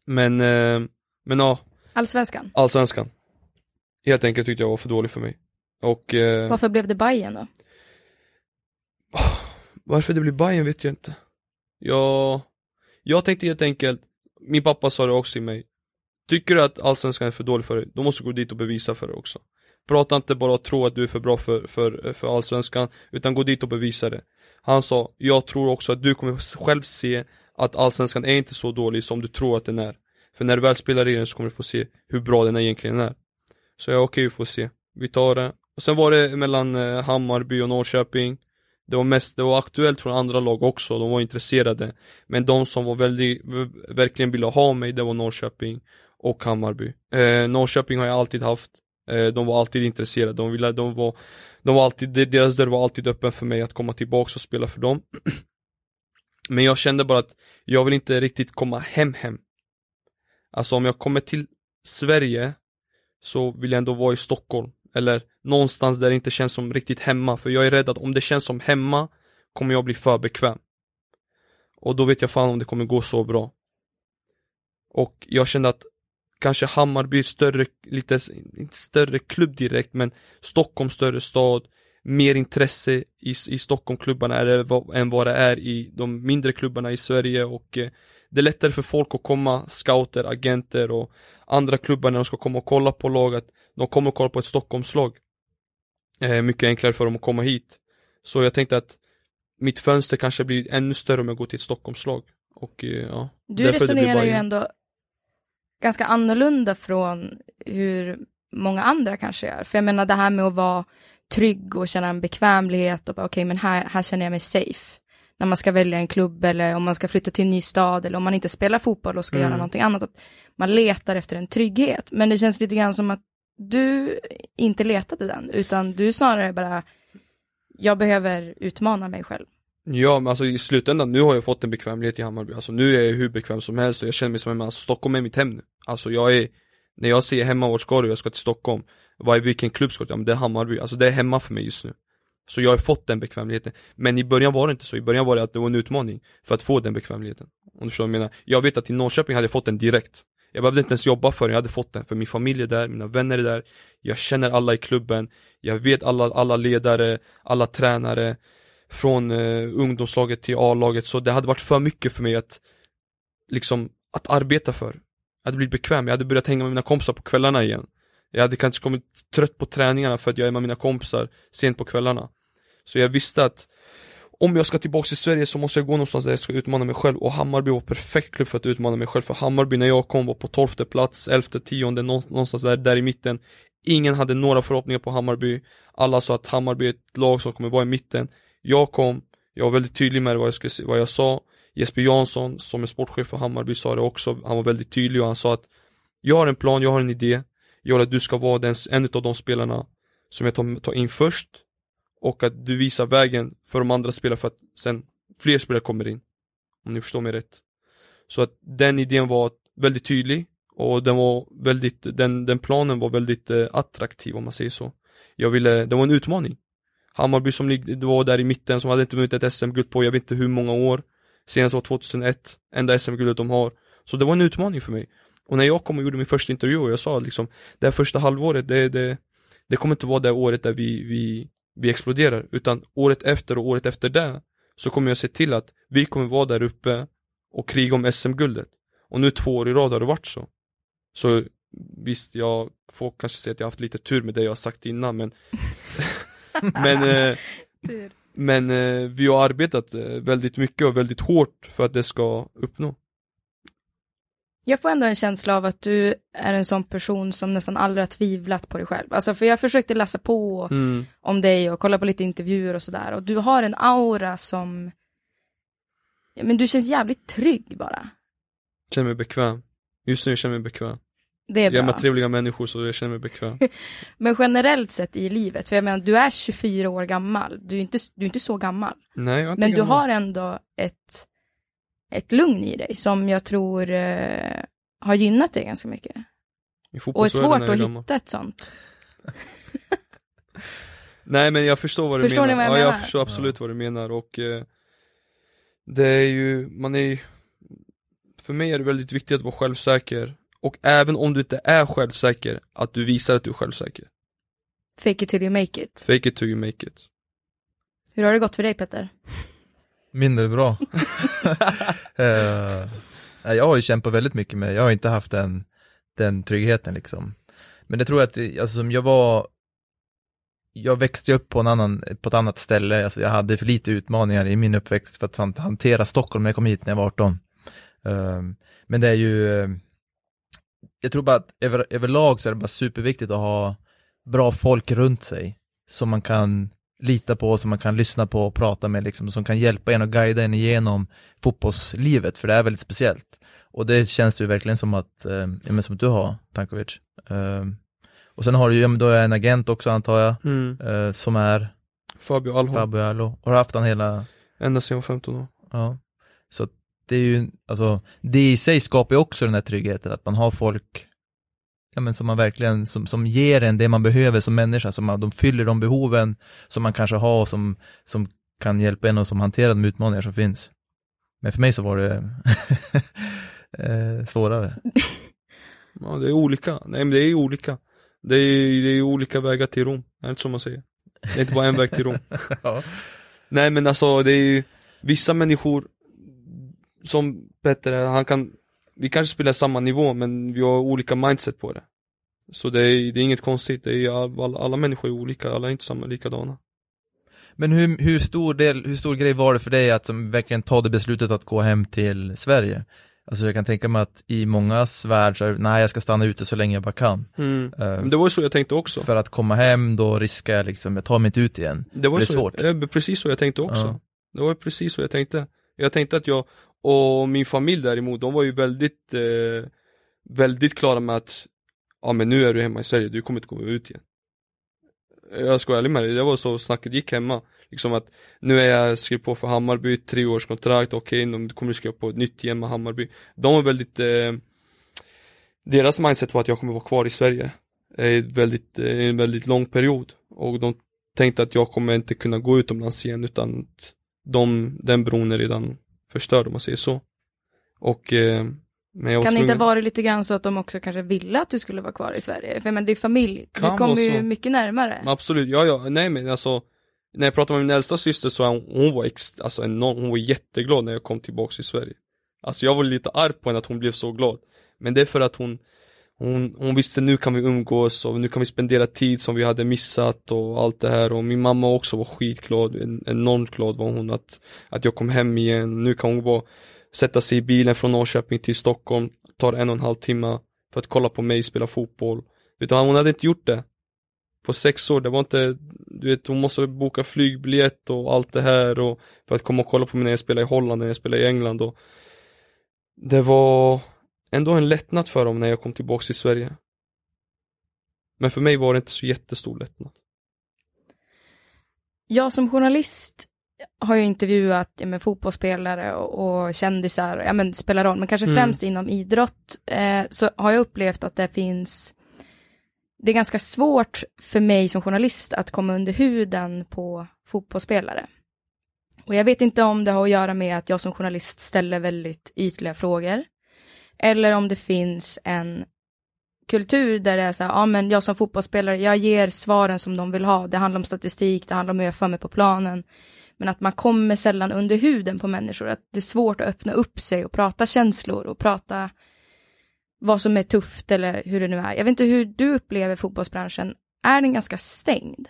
Speaker 1: Men, eh, men ja,
Speaker 4: Allsvenskan?
Speaker 1: allsvenskan. Helt enkelt tyckte jag var för dålig för mig. Och eh,
Speaker 4: Varför blev det Bayern då?
Speaker 1: varför det blir Bayern vet jag inte. Jag, jag tänkte helt enkelt, min pappa sa det också i mig. Tycker du att allsvenskan är för dålig för dig, då måste du gå dit och bevisa för det också. Prata inte bara och tro att du är för bra för, för, för allsvenskan, utan gå dit och bevisa det. Han sa, jag tror också att du kommer själv se att allsvenskan är inte så dålig som du tror att den är. För när du väl spelar i den så kommer du få se hur bra den egentligen är. Så jag okej, vi får se. Vi tar det. Och sen var det mellan eh, Hammarby och Norrköping. Det var mest, det var aktuellt från andra lag också, de var intresserade. Men de som var väldigt, verkligen ville ha mig, det var Norrköping och Hammarby. Eh, Norrköping har jag alltid haft. Eh, de var alltid intresserade, de ville, de var, de var alltid, deras dörr var alltid öppen för mig att komma tillbaks och spela för dem. [clears throat] Men jag kände bara att jag vill inte riktigt komma hem hem. Alltså om jag kommer till Sverige så vill jag ändå vara i Stockholm. Eller någonstans där det inte känns som riktigt hemma. För jag är rädd att om det känns som hemma kommer jag bli för bekväm. Och då vet jag fan om det kommer gå så bra. Och jag kände att kanske Hammarby större, lite, inte större klubb direkt, men Stockholm större stad, mer intresse i, i Stockholmklubbarna är det, vad- än vad det är i de mindre klubbarna i Sverige och eh, det är lättare för folk att komma, scouter, agenter och andra klubbar när de ska komma och kolla på laget, de kommer och kolla på ett Stockholmslag. Eh, mycket enklare för dem att komma hit. Så jag tänkte att mitt fönster kanske blir ännu större om jag går till ett Stockholmslag. Och eh, ja,
Speaker 4: Du resonerar ju ändå ganska annorlunda från hur många andra kanske gör. För jag menar det här med att vara trygg och känna en bekvämlighet och okej men här, här känner jag mig safe. När man ska välja en klubb eller om man ska flytta till en ny stad eller om man inte spelar fotboll och ska
Speaker 1: Mm.
Speaker 4: göra någonting annat. Att man letar efter en trygghet. Men det känns lite grann som att du inte letade den utan du snarare bara jag behöver utmana mig själv.
Speaker 1: Ja men alltså i slutändan, nu har jag fått en bekvämlighet i Hammarby, alltså nu är jag hur bekväm som helst och jag känner mig som hemma, alltså Stockholm är mitt hem nu. Alltså jag är, när jag säger hemma, vart ska du? Jag ska till Stockholm Vad är, vilken klubb ska du till? Ja men det är Hammarby, alltså det är hemma för mig just nu. Så jag har fått den bekvämligheten. Men i början var det inte så, i början var det att det var en utmaning För att få den bekvämligheten. Om du förstår vad jag menar. Jag vet att i Norrköping hade jag fått den direkt. Jag behövde inte ens jobba för den, jag hade fått den För min familj är där, mina vänner är där. Jag känner alla i klubben. Jag vet alla, alla ledare, alla tränare från eh, ungdomslaget till A-laget, så det hade varit för mycket för mig att liksom, att arbeta för. Jag hade blivit bekväm, jag hade börjat hänga med mina kompisar på kvällarna igen. Jag hade kanske kommit trött på träningarna för att jag är med mina kompisar sent på kvällarna. Så jag visste att om jag ska tillbaka till Sverige så måste jag gå någonstans där jag ska utmana mig själv och Hammarby var perfekt klubb för att utmana mig själv för Hammarby när jag kom var på 12 plats, 11, tionde, någonstans där, där i mitten Ingen hade några förhoppningar på Hammarby. Alla sa att Hammarby är ett lag som kommer vara i mitten. Jag kom, jag var väldigt tydlig med vad jag, skulle, vad jag sa. Jesper Jansson, som är sportchef för Hammarby, sa det också. Han var väldigt tydlig och han sa att jag har en plan, jag har en idé. Jag vill att du ska vara den, en av de spelarna som jag tar, tar in först. Och att du visar vägen för de andra spelarna för att sen fler spelare kommer in. Om ni förstår mig rätt. Så att den idén var väldigt tydlig och den var väldigt, den, den planen var väldigt eh, attraktiv om man säger så. Jag ville, det var en utmaning. Hammarby som var där i mitten som hade inte vunnit ett SM-guld på jag vet inte hur många år. Senast var 2001, enda SM-guldet de har. Så det var en utmaning för mig. Och när jag kom och gjorde min första intervju och jag sa liksom, det här första halvåret, det, det, det kommer inte vara det året där vi, vi, vi exploderar, utan året efter och året efter det så kommer jag se till att vi kommer vara där uppe och kriga om SM-guldet. Och nu två år i rad har det varit så. Så visst, jag får kanske säga att jag haft lite tur med det jag har sagt innan men [laughs] Men, eh, men eh, vi har arbetat eh, väldigt mycket och väldigt hårt för att det ska uppnå.
Speaker 4: Jag får ändå en känsla av att du är en sån person som nästan aldrig har tvivlat på dig själv. Alltså för jag försökte läsa på
Speaker 1: Mm.
Speaker 4: om dig och kolla på lite intervjuer och sådär. Och du har en aura som, men du känns jävligt trygg bara.
Speaker 1: Känner mig bekväm. Just nu känner jag mig bekväm.
Speaker 4: Det är
Speaker 1: Jag är
Speaker 4: bra.
Speaker 1: med trevliga människor så jag känner mig bekväm. [laughs]
Speaker 4: Men generellt sett i livet, för jag menar du är 24 år gammal, du är inte, du är inte så gammal.
Speaker 1: Nej, jag är inte
Speaker 4: Men du
Speaker 1: gammal.
Speaker 4: har ändå ett, ett lugn i dig som jag tror eh, har gynnat dig ganska mycket.
Speaker 1: I
Speaker 4: Och är svårt
Speaker 1: är
Speaker 4: att
Speaker 1: gammal.
Speaker 4: hitta ett sånt. [laughs]
Speaker 1: Nej men jag förstår vad du
Speaker 4: Förstår
Speaker 1: menar.
Speaker 4: ni vad jag
Speaker 1: ja,
Speaker 4: menar?
Speaker 1: jag förstår absolut vad du menar och eh, Det är ju, man är ju För mig är det väldigt viktigt att vara självsäker Och även om du inte är självsäker, att du visar att du är självsäker
Speaker 4: Fake it till you make it.
Speaker 1: Fake it till you make it
Speaker 4: Hur har det gått för dig Petter?
Speaker 5: Mindre bra. [laughs] Nej, jag har ju kämpat väldigt mycket med, jag har inte haft den, den tryggheten liksom. Men det tror jag att, alltså som jag var, jag växte upp på, en annan, på ett annat ställe, alltså jag hade för lite utmaningar i min uppväxt för att han- hantera Stockholm när jag kom hit när jag var 18. Eh, men det är ju, eh, jag tror bara att över, överlag så är det bara superviktigt att ha bra folk runt sig som man kan lita på, som man kan lyssna på och prata med liksom, som kan hjälpa en och guida en igenom fotbollslivet, för det är väldigt speciellt. Och det känns ju verkligen som att, eh, men som att du har, Tankovic. Eh, och sen har du ju, ja, men då är en agent också antar jag,
Speaker 1: mm.
Speaker 5: eh, som är
Speaker 1: Fabio Alholm,
Speaker 5: Fabio Alo, och har haft han hela,
Speaker 1: ända sedan jag var 15 år
Speaker 5: ja. Så det är ju, alltså, det i sig skapar ju också den här tryggheten, att man har folk ja, men som man verkligen, som, som ger en det man behöver som människa, som man, de fyller de behoven som man kanske har, och som, som kan hjälpa en och som hanterar de utmaningar som finns. Men för mig så var det [laughs] eh, svårare. [laughs]
Speaker 1: Ja det är olika, nej men det är olika Det är, det är olika vägar till Rom, är det inte så man säger? Det är inte bara en väg till Rom [laughs]
Speaker 5: ja.
Speaker 1: Nej men alltså det är ju vissa människor som Petter han kan Vi kanske spelar samma nivå men vi har olika mindset på det Så det är, det är inget konstigt, det är, alla, alla människor är olika, alla är inte samma likadana
Speaker 5: Men hur, hur, stor del, hur stor grej var det för dig att som verkligen ta det beslutet att gå hem till Sverige? Alltså jag kan tänka mig att i mångas värld så är nej jag ska stanna ute så länge jag bara kan.
Speaker 1: mm.
Speaker 5: Eh,
Speaker 1: Men det var ju så jag tänkte också
Speaker 5: För att komma hem då riskar jag liksom, jag tar mig inte ut igen.
Speaker 1: Det var
Speaker 5: det
Speaker 1: så,
Speaker 5: svårt.
Speaker 1: Det är precis så jag tänkte också
Speaker 5: Ja.
Speaker 1: Det var precis så jag tänkte Jag tänkte att jag, och min familj däremot, de var ju väldigt eh, Väldigt klara med att Ja men nu är du hemma i Sverige, du kommer inte gå ut igen. Jag ska vara ärlig med dig, det var så snacket gick hemma. Liksom att nu är jag skrivit på för Hammarby, tre års kontrakt, okej, okay, kommer du skriva på ett nytt igen med Hammarby. De var väldigt eh, Deras mindset var att jag kommer vara kvar i Sverige eh, i väldigt, eh, en väldigt lång period. Och de tänkte att jag kommer inte kunna gå utomlands igen utan att de, den bron är redan förstörd om man säger så. Och eh, men jag
Speaker 4: Kan det inte
Speaker 1: tvungen-
Speaker 4: vara lite grann så att de också kanske ville att du skulle vara kvar i Sverige? För men det är familj,
Speaker 1: Kan
Speaker 4: du kommer ju mycket närmare.
Speaker 1: Absolut, ja ja, nej men alltså När jag pratade med min äldsta syster så hon, hon var ex, alltså enorm, hon var jätteglad när jag kom tillbaks till Sverige Alltså jag var lite arg på henne att hon blev så glad Men det är för att hon hon, hon visste nu kan vi umgås och nu kan vi spendera tid som vi hade missat och allt det här. Och min mamma också var skitglad, en, enormt glad var hon att, att jag kom hem igen, nu kan hon bara sätta sig i bilen från Norrköping till Stockholm, tar en och en halv timme för att kolla på mig spela fotboll. Utan hon hade inte gjort det på sex år, det var inte, du vet, hon måste boka flygbiljett och allt det här och för att komma och kolla på mig när jag spelade i Holland, när jag spelade i England och det var ändå en lättnad för dem när jag kom tillbaks till Sverige. Men för mig var det inte så jättestor lättnad.
Speaker 4: Jag som journalist har ju intervjuat ja, men, fotbollsspelare och, och kändisar, ja men spelar roll, men kanske
Speaker 1: Mm.
Speaker 4: främst inom idrott, eh, så har jag upplevt att det finns, det är ganska svårt för mig som journalist att komma under huden på fotbollsspelare. Och jag vet inte om det har att göra med att jag som journalist ställer väldigt ytliga frågor, eller om det finns en kultur där det är så här, ja men jag som fotbollsspelare, jag ger svaren som de vill ha. Det handlar om statistik, det handlar om hur jag för mig på planen. Men att man kommer sällan under huden på människor, att det är svårt att öppna upp sig och prata känslor och prata vad som är tufft eller hur det nu är. Jag vet inte hur du upplever fotbollsbranschen. Är den ganska stängd?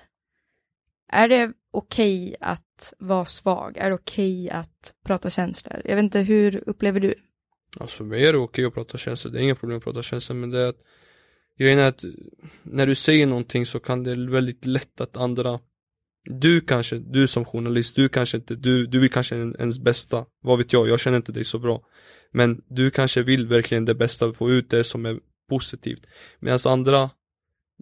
Speaker 4: Är det okej att vara svag? Är det okej att prata känslor? Jag vet inte, hur upplever du?
Speaker 1: Alltså för mig är det okej att prata känslor, det är inga problem att prata känslor men det är att Grejen är att när du säger någonting så kan det är väldigt lätt att andra Du kanske, du som journalist, du kanske inte, du, du vill kanske ens bästa. Vad vet jag, jag känner inte dig så bra. Men du kanske vill verkligen det bästa, få ut det som är positivt. Medan andra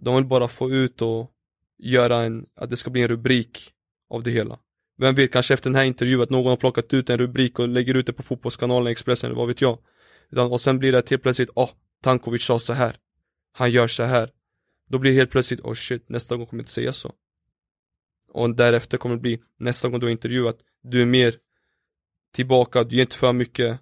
Speaker 1: De vill bara få ut och göra en, att det ska bli en rubrik av det hela. Vem vet, kanske efter den här intervjun att någon har plockat ut en rubrik och lägger ut det på fotbollskanalen, Expressen eller vad vet jag. Utan, Och sen blir det helt plötsligt, åh, oh, Tankovic sa så här. Han gör så här. Då blir det helt plötsligt, oh shit, nästa gång kommer jag inte säga så. Och därefter kommer det bli, nästa gång du har intervjuat Du är mer tillbaka, du ger inte för mycket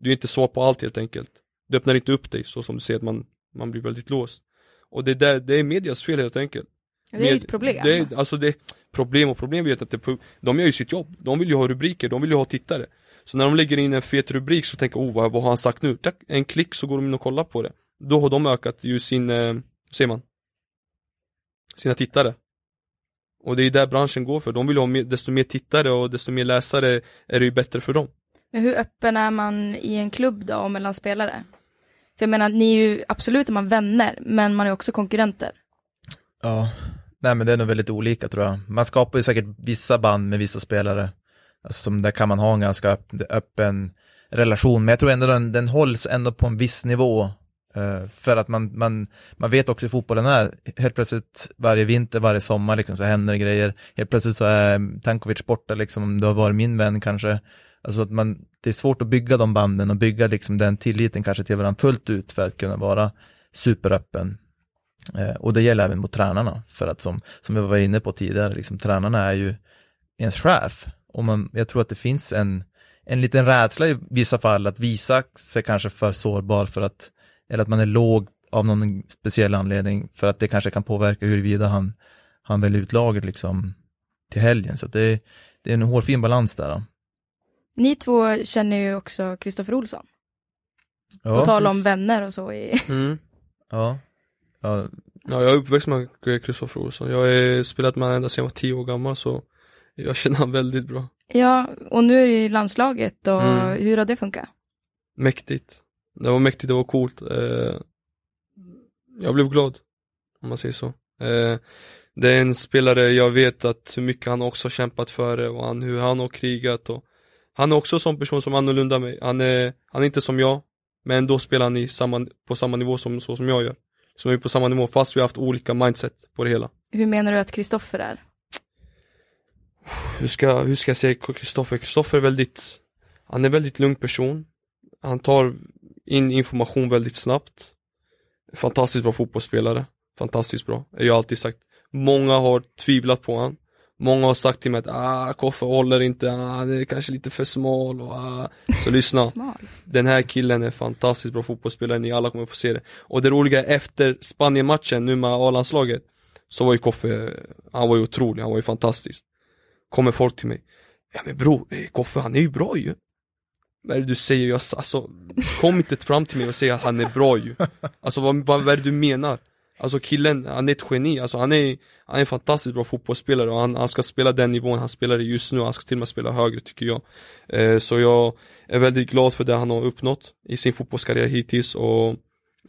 Speaker 1: Du är inte svar på allt helt enkelt. Du öppnar inte upp dig så som du ser att man, man blir väldigt låst. Och det, där, det är medias fel helt enkelt.
Speaker 4: Det är ju ett problem.
Speaker 1: Det är, alltså det, problem och problem vet att det, de gör ju sitt jobb, de vill ju ha rubriker, de vill ju ha tittare Så när de lägger in en fet rubrik så tänker oh vad, vad har han sagt nu? Tack, en klick så går de in och kollar på det Då har de ökat ju sin, eh, ser man? Sina tittare Och det är där branschen går för, de vill ha mer, desto mer tittare och desto mer läsare är det ju bättre för dem
Speaker 4: Men hur öppen är man i en klubb då och mellan spelare? För jag menar, ni är ju absolut är man vänner, men man är också konkurrenter.
Speaker 5: Ja, nej men det är nog väldigt olika tror jag. Man skapar ju säkert vissa band med vissa spelare. Alltså som där kan man ha en ganska öppen relation, men jag tror ändå den, den hålls ändå på en viss nivå. Uh, för att man, man, man vet också hur fotbollen är. Helt plötsligt varje vinter, varje sommar liksom, så händer det grejer. Helt plötsligt så är Tankovic borta liksom, om det har varit min vän kanske. Alltså att man, det är svårt att bygga de banden och bygga liksom den tilliten kanske till varandra fullt ut för att kunna vara superöppen. Eh, och det gäller även mot tränarna, för att som, som jag var inne på tidigare, liksom, tränarna är ju ens chef. Och man, jag tror att det finns en, en liten rädsla i vissa fall att visa sig kanske för sårbar för att, eller att man är låg av någon speciell anledning, för att det kanske kan påverka huruvida han, han väljer ut laget liksom till helgen. Så att det, det är en hårfin balans där. Då.
Speaker 4: Ni två känner ju också Kristoffer Olsson.
Speaker 5: Ja,
Speaker 4: och tala om vänner och så i...
Speaker 1: mm.
Speaker 5: ja, ja,
Speaker 1: Ja, jag är uppväxt med Kristoffer Olsson, jag har spelat med honom ända sedan jag var tio år gammal så Jag känner honom väldigt bra.
Speaker 4: Ja, och nu är det ju landslaget och
Speaker 1: Mm.
Speaker 4: hur har det funkat?
Speaker 1: Mäktigt. Det var mäktigt, det var coolt. Eh, Jag blev glad Om man säger så. Eh, Det är en spelare jag vet att hur mycket han också kämpat för det och han, hur han har krigat och Han är också en sån person som är annorlunda mig Han är, han är inte som jag Men ändå spelar han i samma, på samma nivå som, så som jag gör Som är på samma nivå fast vi har haft olika mindset på det hela
Speaker 4: Hur menar du att Kristoffer är?
Speaker 1: hur ska, hur ska jag säga Kristoffer? Kristoffer är väldigt, han är en väldigt lugn person. Han tar in information väldigt snabbt. Fantastiskt bra fotbollsspelare. Fantastiskt bra. Jag har alltid sagt. Många har tvivlat på han. Många har sagt till mig att ah, Koffe håller inte, ah, han är kanske lite för smal och ah. Så lyssna.
Speaker 4: Smal.
Speaker 1: Den här killen är fantastiskt bra fotbollsspelare, ni alla kommer få se det. Och det roliga är efter Spanien-matchen nu med A-landslaget Så var ju Koffe, han var ju otrolig, han var ju fantastisk Kommer folk till mig Ja men bror, eh, Koffe han är ju bra ju Vad är det du säger? Jag, alltså, kom inte fram till mig och säg att han är bra ju Alltså vad, vad, vad är det du menar? Alltså killen, han är ett geni, alltså han är, han är en fantastiskt bra fotbollsspelare och han, han ska spela den nivån han spelar i just nu, han ska till och med spela högre tycker jag eh, Så jag är väldigt glad för det han har uppnått i sin fotbollskarriär hittills och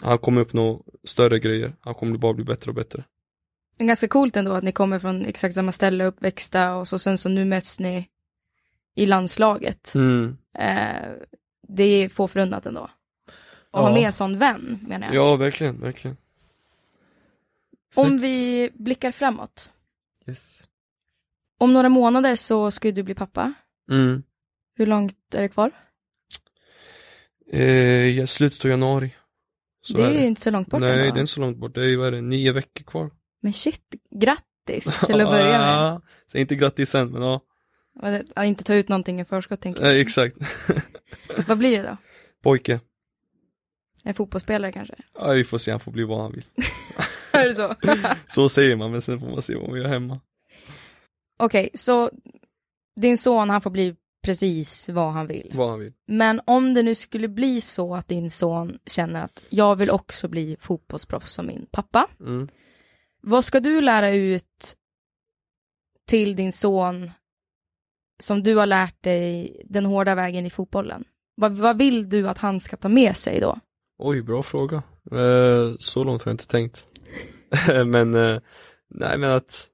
Speaker 1: han kommer uppnå större grejer, han kommer bara bli bättre och bättre
Speaker 4: Det är ganska coolt ändå att ni kommer från exakt samma ställe, uppväxta och så sen så nu möts ni i landslaget.
Speaker 1: Mm.
Speaker 4: Eh, det är få förunnat ändå. Och ha
Speaker 5: Ja.
Speaker 4: med en sån vän, menar jag.
Speaker 1: Ja, verkligen, verkligen.
Speaker 4: Om vi blickar framåt.
Speaker 5: Yes.
Speaker 4: Om några månader så ska ju du bli pappa.
Speaker 1: Mm.
Speaker 4: Hur långt är det kvar?
Speaker 1: Eh, slutet av januari. Så
Speaker 4: det är
Speaker 1: är
Speaker 4: ju inte så långt bort
Speaker 1: Nej,
Speaker 4: ändå.
Speaker 1: det är inte så långt bort. Det är, vad är det, nio veckor kvar.
Speaker 4: Men shit, grattis till att [laughs] börja med.
Speaker 1: Säg inte grattis sen, men ja.
Speaker 4: Det- Att inte ta ut någonting i förskott tänker jag.
Speaker 1: Nej, exakt. [laughs]
Speaker 4: Vad blir det då?
Speaker 1: Pojke.
Speaker 4: En fotbollsspelare kanske?
Speaker 1: Ja, vi får se, han får bli vad han vill. [laughs]
Speaker 4: är det så? [laughs]
Speaker 1: Så säger man, men sen får man se vad man gör hemma.
Speaker 4: Okej, så din son han får bli precis vad han vill.
Speaker 1: Vad han vill.
Speaker 4: Men om det nu skulle bli så att din son känner att jag vill också bli fotbollsproffs som min pappa.
Speaker 1: Mm.
Speaker 4: Vad ska du lära ut till din son som du har lärt dig den hårda vägen i fotbollen? Vad, vad vill du att han ska ta med sig då?
Speaker 1: Oj, bra fråga. Eh, så långt har jag inte tänkt. [laughs] men, eh, nej men att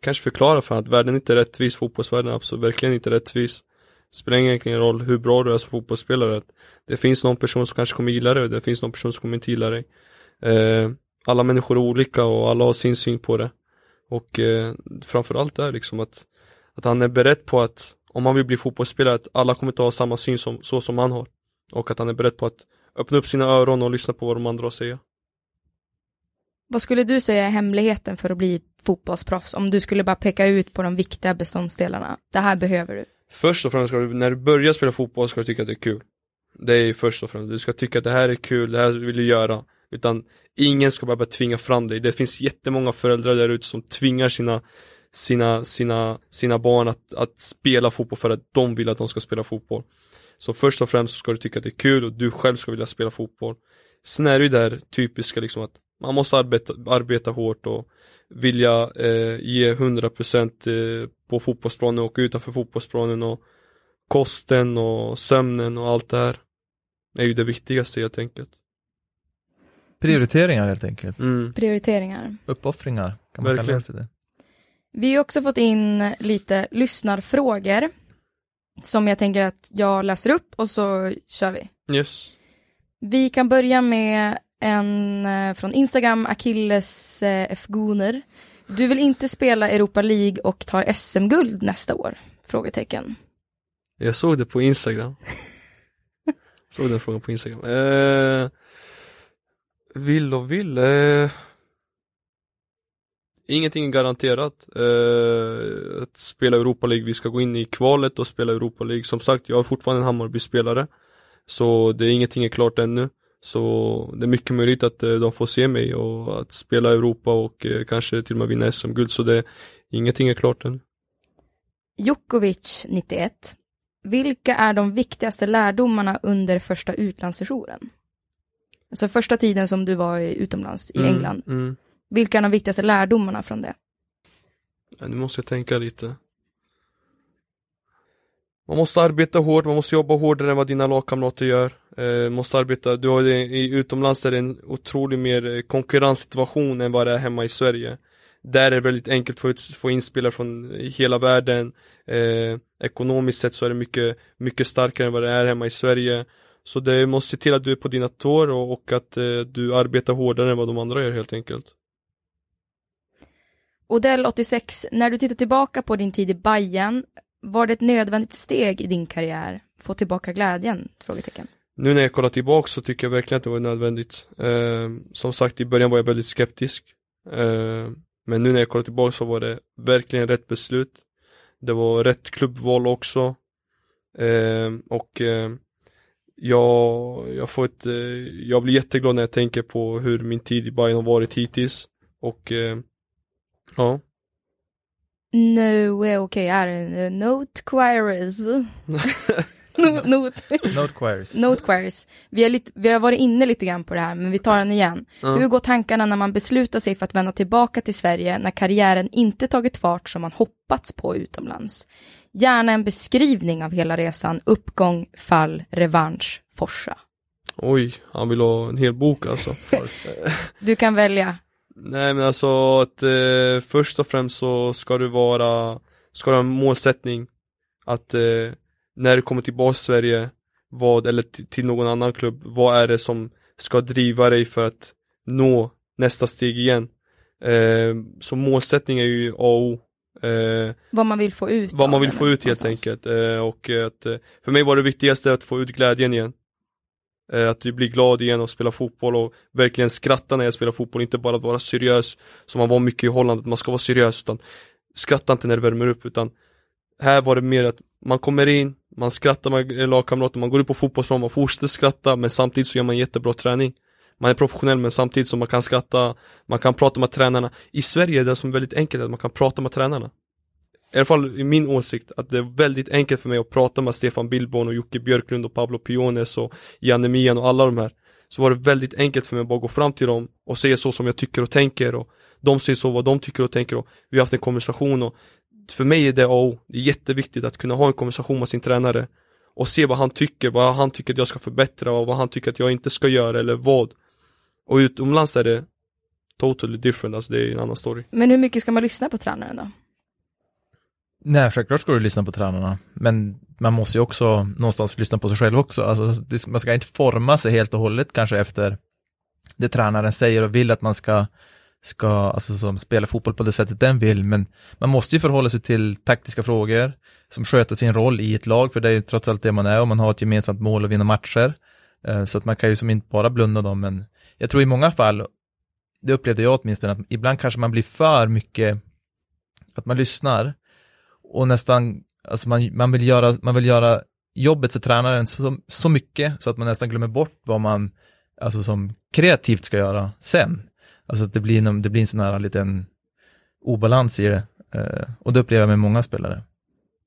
Speaker 1: kanske förklara för att världen inte är rättvis, fotbollsvärlden är absolut verkligen inte rättvis. Spelar ingen roll hur bra du är som fotbollsspelare. Att det finns någon person som kanske kommer gilla dig och det finns någon person som kommer inte gilla dig. Eh, alla människor är olika och alla har sin syn på det. Och eh, framförallt är liksom att, att han är beredd på att om han vill bli fotbollsspelare, att alla kommer inte ha samma syn som, så som han har. Och att han är beredd på att öppna upp sina öron och lyssna på vad de andra har att säga.
Speaker 4: Vad skulle du säga är hemligheten för att bli fotbollsproffs? Om du skulle bara peka ut på de viktiga beståndsdelarna. Det här behöver du.
Speaker 1: Först och främst ska du, när du börjar spela fotboll ska du tycka att det är kul. Det är ju först och främst, du ska tycka att det här är kul, det här vill du göra. Utan ingen ska bara tvinga fram dig. Det finns jättemånga föräldrar där ute som tvingar sina, sina, sina, sina barn att, att spela fotboll för att de vill att de ska spela fotboll. Så först och främst ska du tycka att det är kul och du själv ska vilja spela fotboll. Sen är det ju det här typiska liksom att man måste arbeta, arbeta hårt och vilja eh, ge 100% eh, på fotbollsplanen och utanför fotbollsplanen och kosten och sömnen och allt det här är ju det viktigaste helt enkelt.
Speaker 5: Prioriteringar helt enkelt.
Speaker 1: Mm.
Speaker 4: Prioriteringar.
Speaker 5: Uppoffringar kan man kalla
Speaker 1: Verkligen.
Speaker 5: det för det.
Speaker 4: Vi har också fått in lite lyssnarfrågor. Som jag tänker att jag läser upp och så kör vi.
Speaker 1: Yes.
Speaker 4: Vi kan börja med en eh, från Instagram, Achilles eh, F. Guner. Du vill inte spela Europa League och tar SM-guld nästa år? Frågetecken.
Speaker 1: Jag såg det på Instagram. [laughs] såg den frågan på Instagram. Eh, vill och vill. Eh, ingenting är garanterat. Eh, att spela Europa League, vi ska gå in i kvalet och spela Europa League. Som sagt, jag är fortfarande en Hammarby-spelare. Så det är ingenting är klart ännu. Så det är mycket möjligt att eh, de får se mig och att spela Europa och eh, kanske till och med vinna SM-guld. Så det, ingenting är klart ännu.
Speaker 4: Djokovic 91. Vilka är de viktigaste lärdomarna under första utlandssessionen? Alltså första tiden som du var i- utomlands i
Speaker 1: Mm,
Speaker 4: England.
Speaker 1: Mm.
Speaker 4: Vilka är de viktigaste lärdomarna från det?
Speaker 1: Ja, nu måste jag tänka lite. Man måste arbeta hårt, man måste jobba hårdare än vad dina lagkamrater gör. Eh, måste arbeta, du har det, i utomlands är det en otroligt mer eh, konkurrenssituation än vad det är hemma i Sverige. Där är det väldigt enkelt att få, inspelare in spelare från eh, hela världen. Eh, ekonomiskt sett så är det mycket, mycket starkare än vad det är hemma i Sverige. Så det måste se till att du är på dina tår och, och att eh, du arbetar hårdare än vad de andra gör helt enkelt.
Speaker 4: Odell 86, när du tittar tillbaka på din tid i Bayern, var det ett nödvändigt steg i din karriär? Få tillbaka glädjen? Frågetecken.
Speaker 1: Nu när jag kollar tillbaka så tycker jag verkligen att det var nödvändigt. Eh, som sagt i början var jag väldigt skeptisk. Eh, men nu när jag kollar tillbaka så var det verkligen rätt beslut. Det var rätt klubbval också. Eh, och eh, jag, jag får ett, eh, jag blir jätteglad när jag tänker på hur min tid i Bayern har varit hittills. Och eh, ja,
Speaker 4: nu är okej, är det Note Quires? [laughs] Not, not,
Speaker 5: Note queries.
Speaker 4: note Quires. Vi, har lite, vi har varit inne lite grann på det här, men vi tar den igen.
Speaker 1: Ja.
Speaker 4: Hur går tankarna när man beslutar sig för att vända tillbaka till Sverige när karriären inte tagit fart som man hoppats på utomlands? Gärna en beskrivning av hela resan, uppgång, fall, revansch, forsa.
Speaker 1: oj, han vill ha en hel bok alltså. [laughs]
Speaker 4: Du kan välja.
Speaker 1: Nej men alltså att eh, först och främst så ska du vara, ska du ha en målsättning att eh, när du kommer tillbaka till Sverige, vad, eller till någon annan klubb, vad är det som ska driva dig för att nå nästa steg igen? Eh, så målsättning är ju A och O. Eh,
Speaker 4: Vad man vill få ut
Speaker 1: vad man vill få ut helt
Speaker 4: någonstans.
Speaker 1: enkelt. Eh, och att, eh, för mig var det viktigaste att få ut glädjen igen. Eh, att bli glad igen och spela fotboll och verkligen skratta när jag spelar fotboll, inte bara att vara seriös som man var mycket i Holland, att man ska vara seriös utan skratta inte när det värmer upp utan här var det mer att man kommer in, man skrattar med lagkamrater, man går ut på fotbollsplan, man fortsätter skratta men samtidigt så gör man jättebra träning. Man är professionell men samtidigt som man kan skratta, man kan prata med tränarna. I Sverige är det som är väldigt enkelt att man kan prata med tränarna. I alla fall i min åsikt, att det är väldigt enkelt för mig att prata med Stefan Billborn och Jocke Björklund och Pablo Piones och Janne Mian och alla de här. Så var det väldigt enkelt för mig att bara gå fram till dem och säga så som jag tycker och tänker och de säger så vad de tycker och tänker och vi har haft en konversation och för mig är det A och O. Det är jätteviktigt att kunna ha en konversation med sin tränare och se vad han tycker, vad han tycker att jag ska förbättra och vad han tycker att jag inte ska göra eller vad. Och utomlands är det totally different, alltså det är en annan story.
Speaker 4: Men hur mycket ska man lyssna på tränaren då?
Speaker 5: Nej, självklart ska du lyssna på tränarna, men man måste ju också någonstans lyssna på sig själv också. Alltså, det, man ska inte forma sig helt och hållet kanske efter det tränaren säger och vill att man ska, ska alltså, som spela fotboll på det sättet den vill, men man måste ju förhålla sig till taktiska frågor som sköter sin roll i ett lag, för det är ju trots allt det man är och man har ett gemensamt mål att vinna matcher. Eh, Så att man kan ju som inte bara blunda dem, men jag tror i många fall, det upplevde jag åtminstone, att ibland kanske man blir för mycket, att man lyssnar och nästan, alltså man, man, vill göra, man vill göra jobbet för tränaren så, så mycket så att man nästan glömmer bort vad man, alltså som kreativt ska göra sen. Alltså att det blir, någon, det blir en sån här liten obalans i det. Eh, och det upplever jag med många spelare.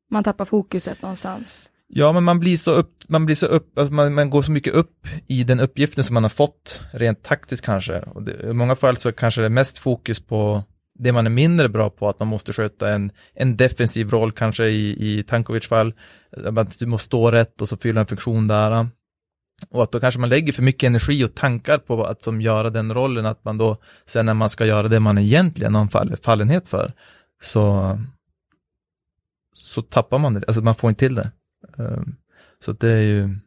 Speaker 4: Man tappar fokuset någonstans.
Speaker 5: Ja, men man blir så upp, man blir så upp, alltså man, man går så mycket upp i den uppgiften som man har fått, rent taktiskt kanske. Och det, I många fall så kanske det är mest fokus på det man är mindre bra på, att man måste sköta en, en defensiv roll kanske i, i Tankovics fall, att du måste stå rätt och så fylla en funktion där. Och att då kanske man lägger för mycket energi och tankar på att som göra den rollen, att man då sen när man ska göra det man egentligen har en fall, fallenhet för, så, så tappar man det, alltså man får inte till det. Ehm, så det är ju,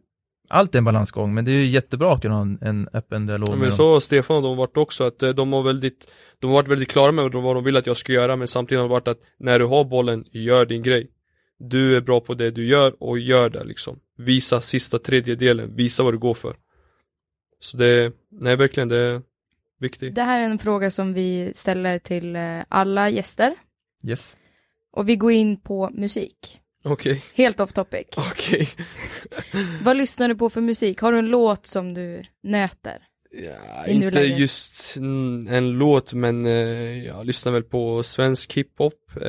Speaker 5: allt är en balansgång, men det är ju jättebra att kunna ha en, en öppen dialog
Speaker 1: Ja,
Speaker 5: med
Speaker 1: men
Speaker 5: dem.
Speaker 1: så har Stefan och de varit också att eh, de har väldigt De har varit väldigt klara med vad de vill att jag ska göra men samtidigt har det varit att när du har bollen, gör din grej Du är bra på det du gör och gör det liksom Visa sista tredjedelen, visa vad du går för Så det, nej verkligen det är viktigt
Speaker 4: Det här är en fråga som vi ställer till eh, alla gäster.
Speaker 5: Yes.
Speaker 4: Och vi går in på musik.
Speaker 1: Okej,
Speaker 4: Helt off topic.
Speaker 1: okej [laughs]
Speaker 4: Vad lyssnar du på för musik? Har du en låt som du nöter?
Speaker 1: ja, Inte
Speaker 4: nuläget?
Speaker 1: just en låt men eh, jag lyssnar väl på svensk hiphop, eh,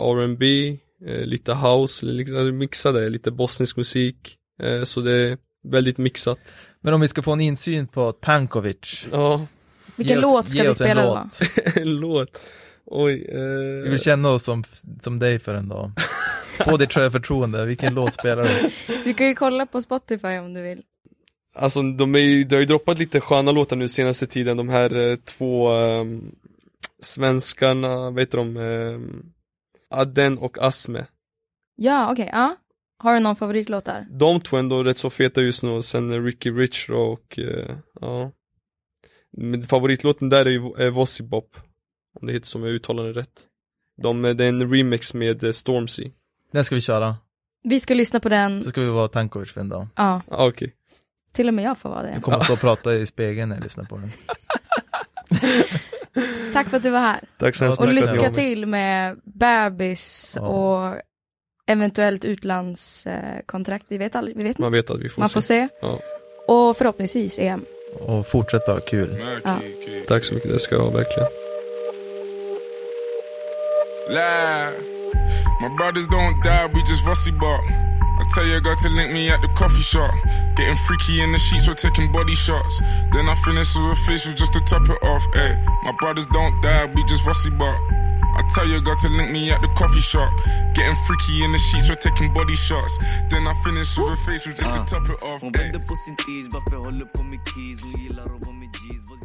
Speaker 1: R&B, eh, lite house, liksom, mixade, lite bosnisk musik eh, Så det är väldigt mixat
Speaker 5: Men om vi ska få en insyn på Tankovic,
Speaker 1: Ja,
Speaker 4: Vilken
Speaker 5: oss-
Speaker 4: låt ska vi
Speaker 5: en
Speaker 4: spela då? [laughs]
Speaker 1: en låt. Oj.
Speaker 5: vi
Speaker 1: Eh,
Speaker 5: vill känna oss som, som dig för en dag. Få ditt förtroende, vilken låt spelar du?
Speaker 4: Du kan ju kolla på Spotify om du vill.
Speaker 1: alltså de är ju, det har ju droppat lite sköna låtar nu senaste tiden, de här eh, två um, svenskarna, vad heter de? Um, Adden och Asme.
Speaker 4: Ja, okej, ja. Har du någon favoritlåt där?
Speaker 1: De två är ändå rätt så feta just nu och sen eh, Ricky Rich och eh, ja. Men favoritlåten där är ju är Vossi Bop. Om det heter som jag uttalar det rätt. De, det är en remix med eh, Stormzy.
Speaker 5: Den ska vi köra,
Speaker 4: Vi ska lyssna på den.
Speaker 5: så ska vi vara Tankovic för en dag.
Speaker 4: Ja,
Speaker 1: Ah, Okej.
Speaker 4: till och med jag får vara det.
Speaker 5: Jag kommer att stå och prata i spegeln när jag lyssnar på den. [laughs]
Speaker 4: Tack för att du var här.
Speaker 1: Tack så hemskt
Speaker 4: Och
Speaker 1: mycket ni
Speaker 4: lycka till med bebis
Speaker 5: Ja.
Speaker 4: och eventuellt utlandskontrakt. Vi vet aldrig, vi vet
Speaker 1: Man
Speaker 4: inte.
Speaker 1: vet att vi får
Speaker 4: Man
Speaker 1: se.
Speaker 4: får se.
Speaker 1: Ja.
Speaker 4: Och förhoppningsvis EM.
Speaker 5: Och fortsätta ha kul.
Speaker 4: Ja.
Speaker 1: Tack så mycket, det ska jag verkligen.
Speaker 6: My brothers don't die, we just rusty bark. I tell your girl to link me at the coffee shop. Getting freaky in the sheets, we're taking body shots. Then I finish with a facial just to top it off. Ay, my brothers don't die, we just rusty bark. I tell your girl to link me at the coffee shop. Getting freaky in the sheets, we're taking body shots. Then I finish with a facial just to top it off.
Speaker 7: Hon
Speaker 6: Ay.
Speaker 7: vände på sin tis, varför håller på med keys? Hon gillar att vara med G's, vad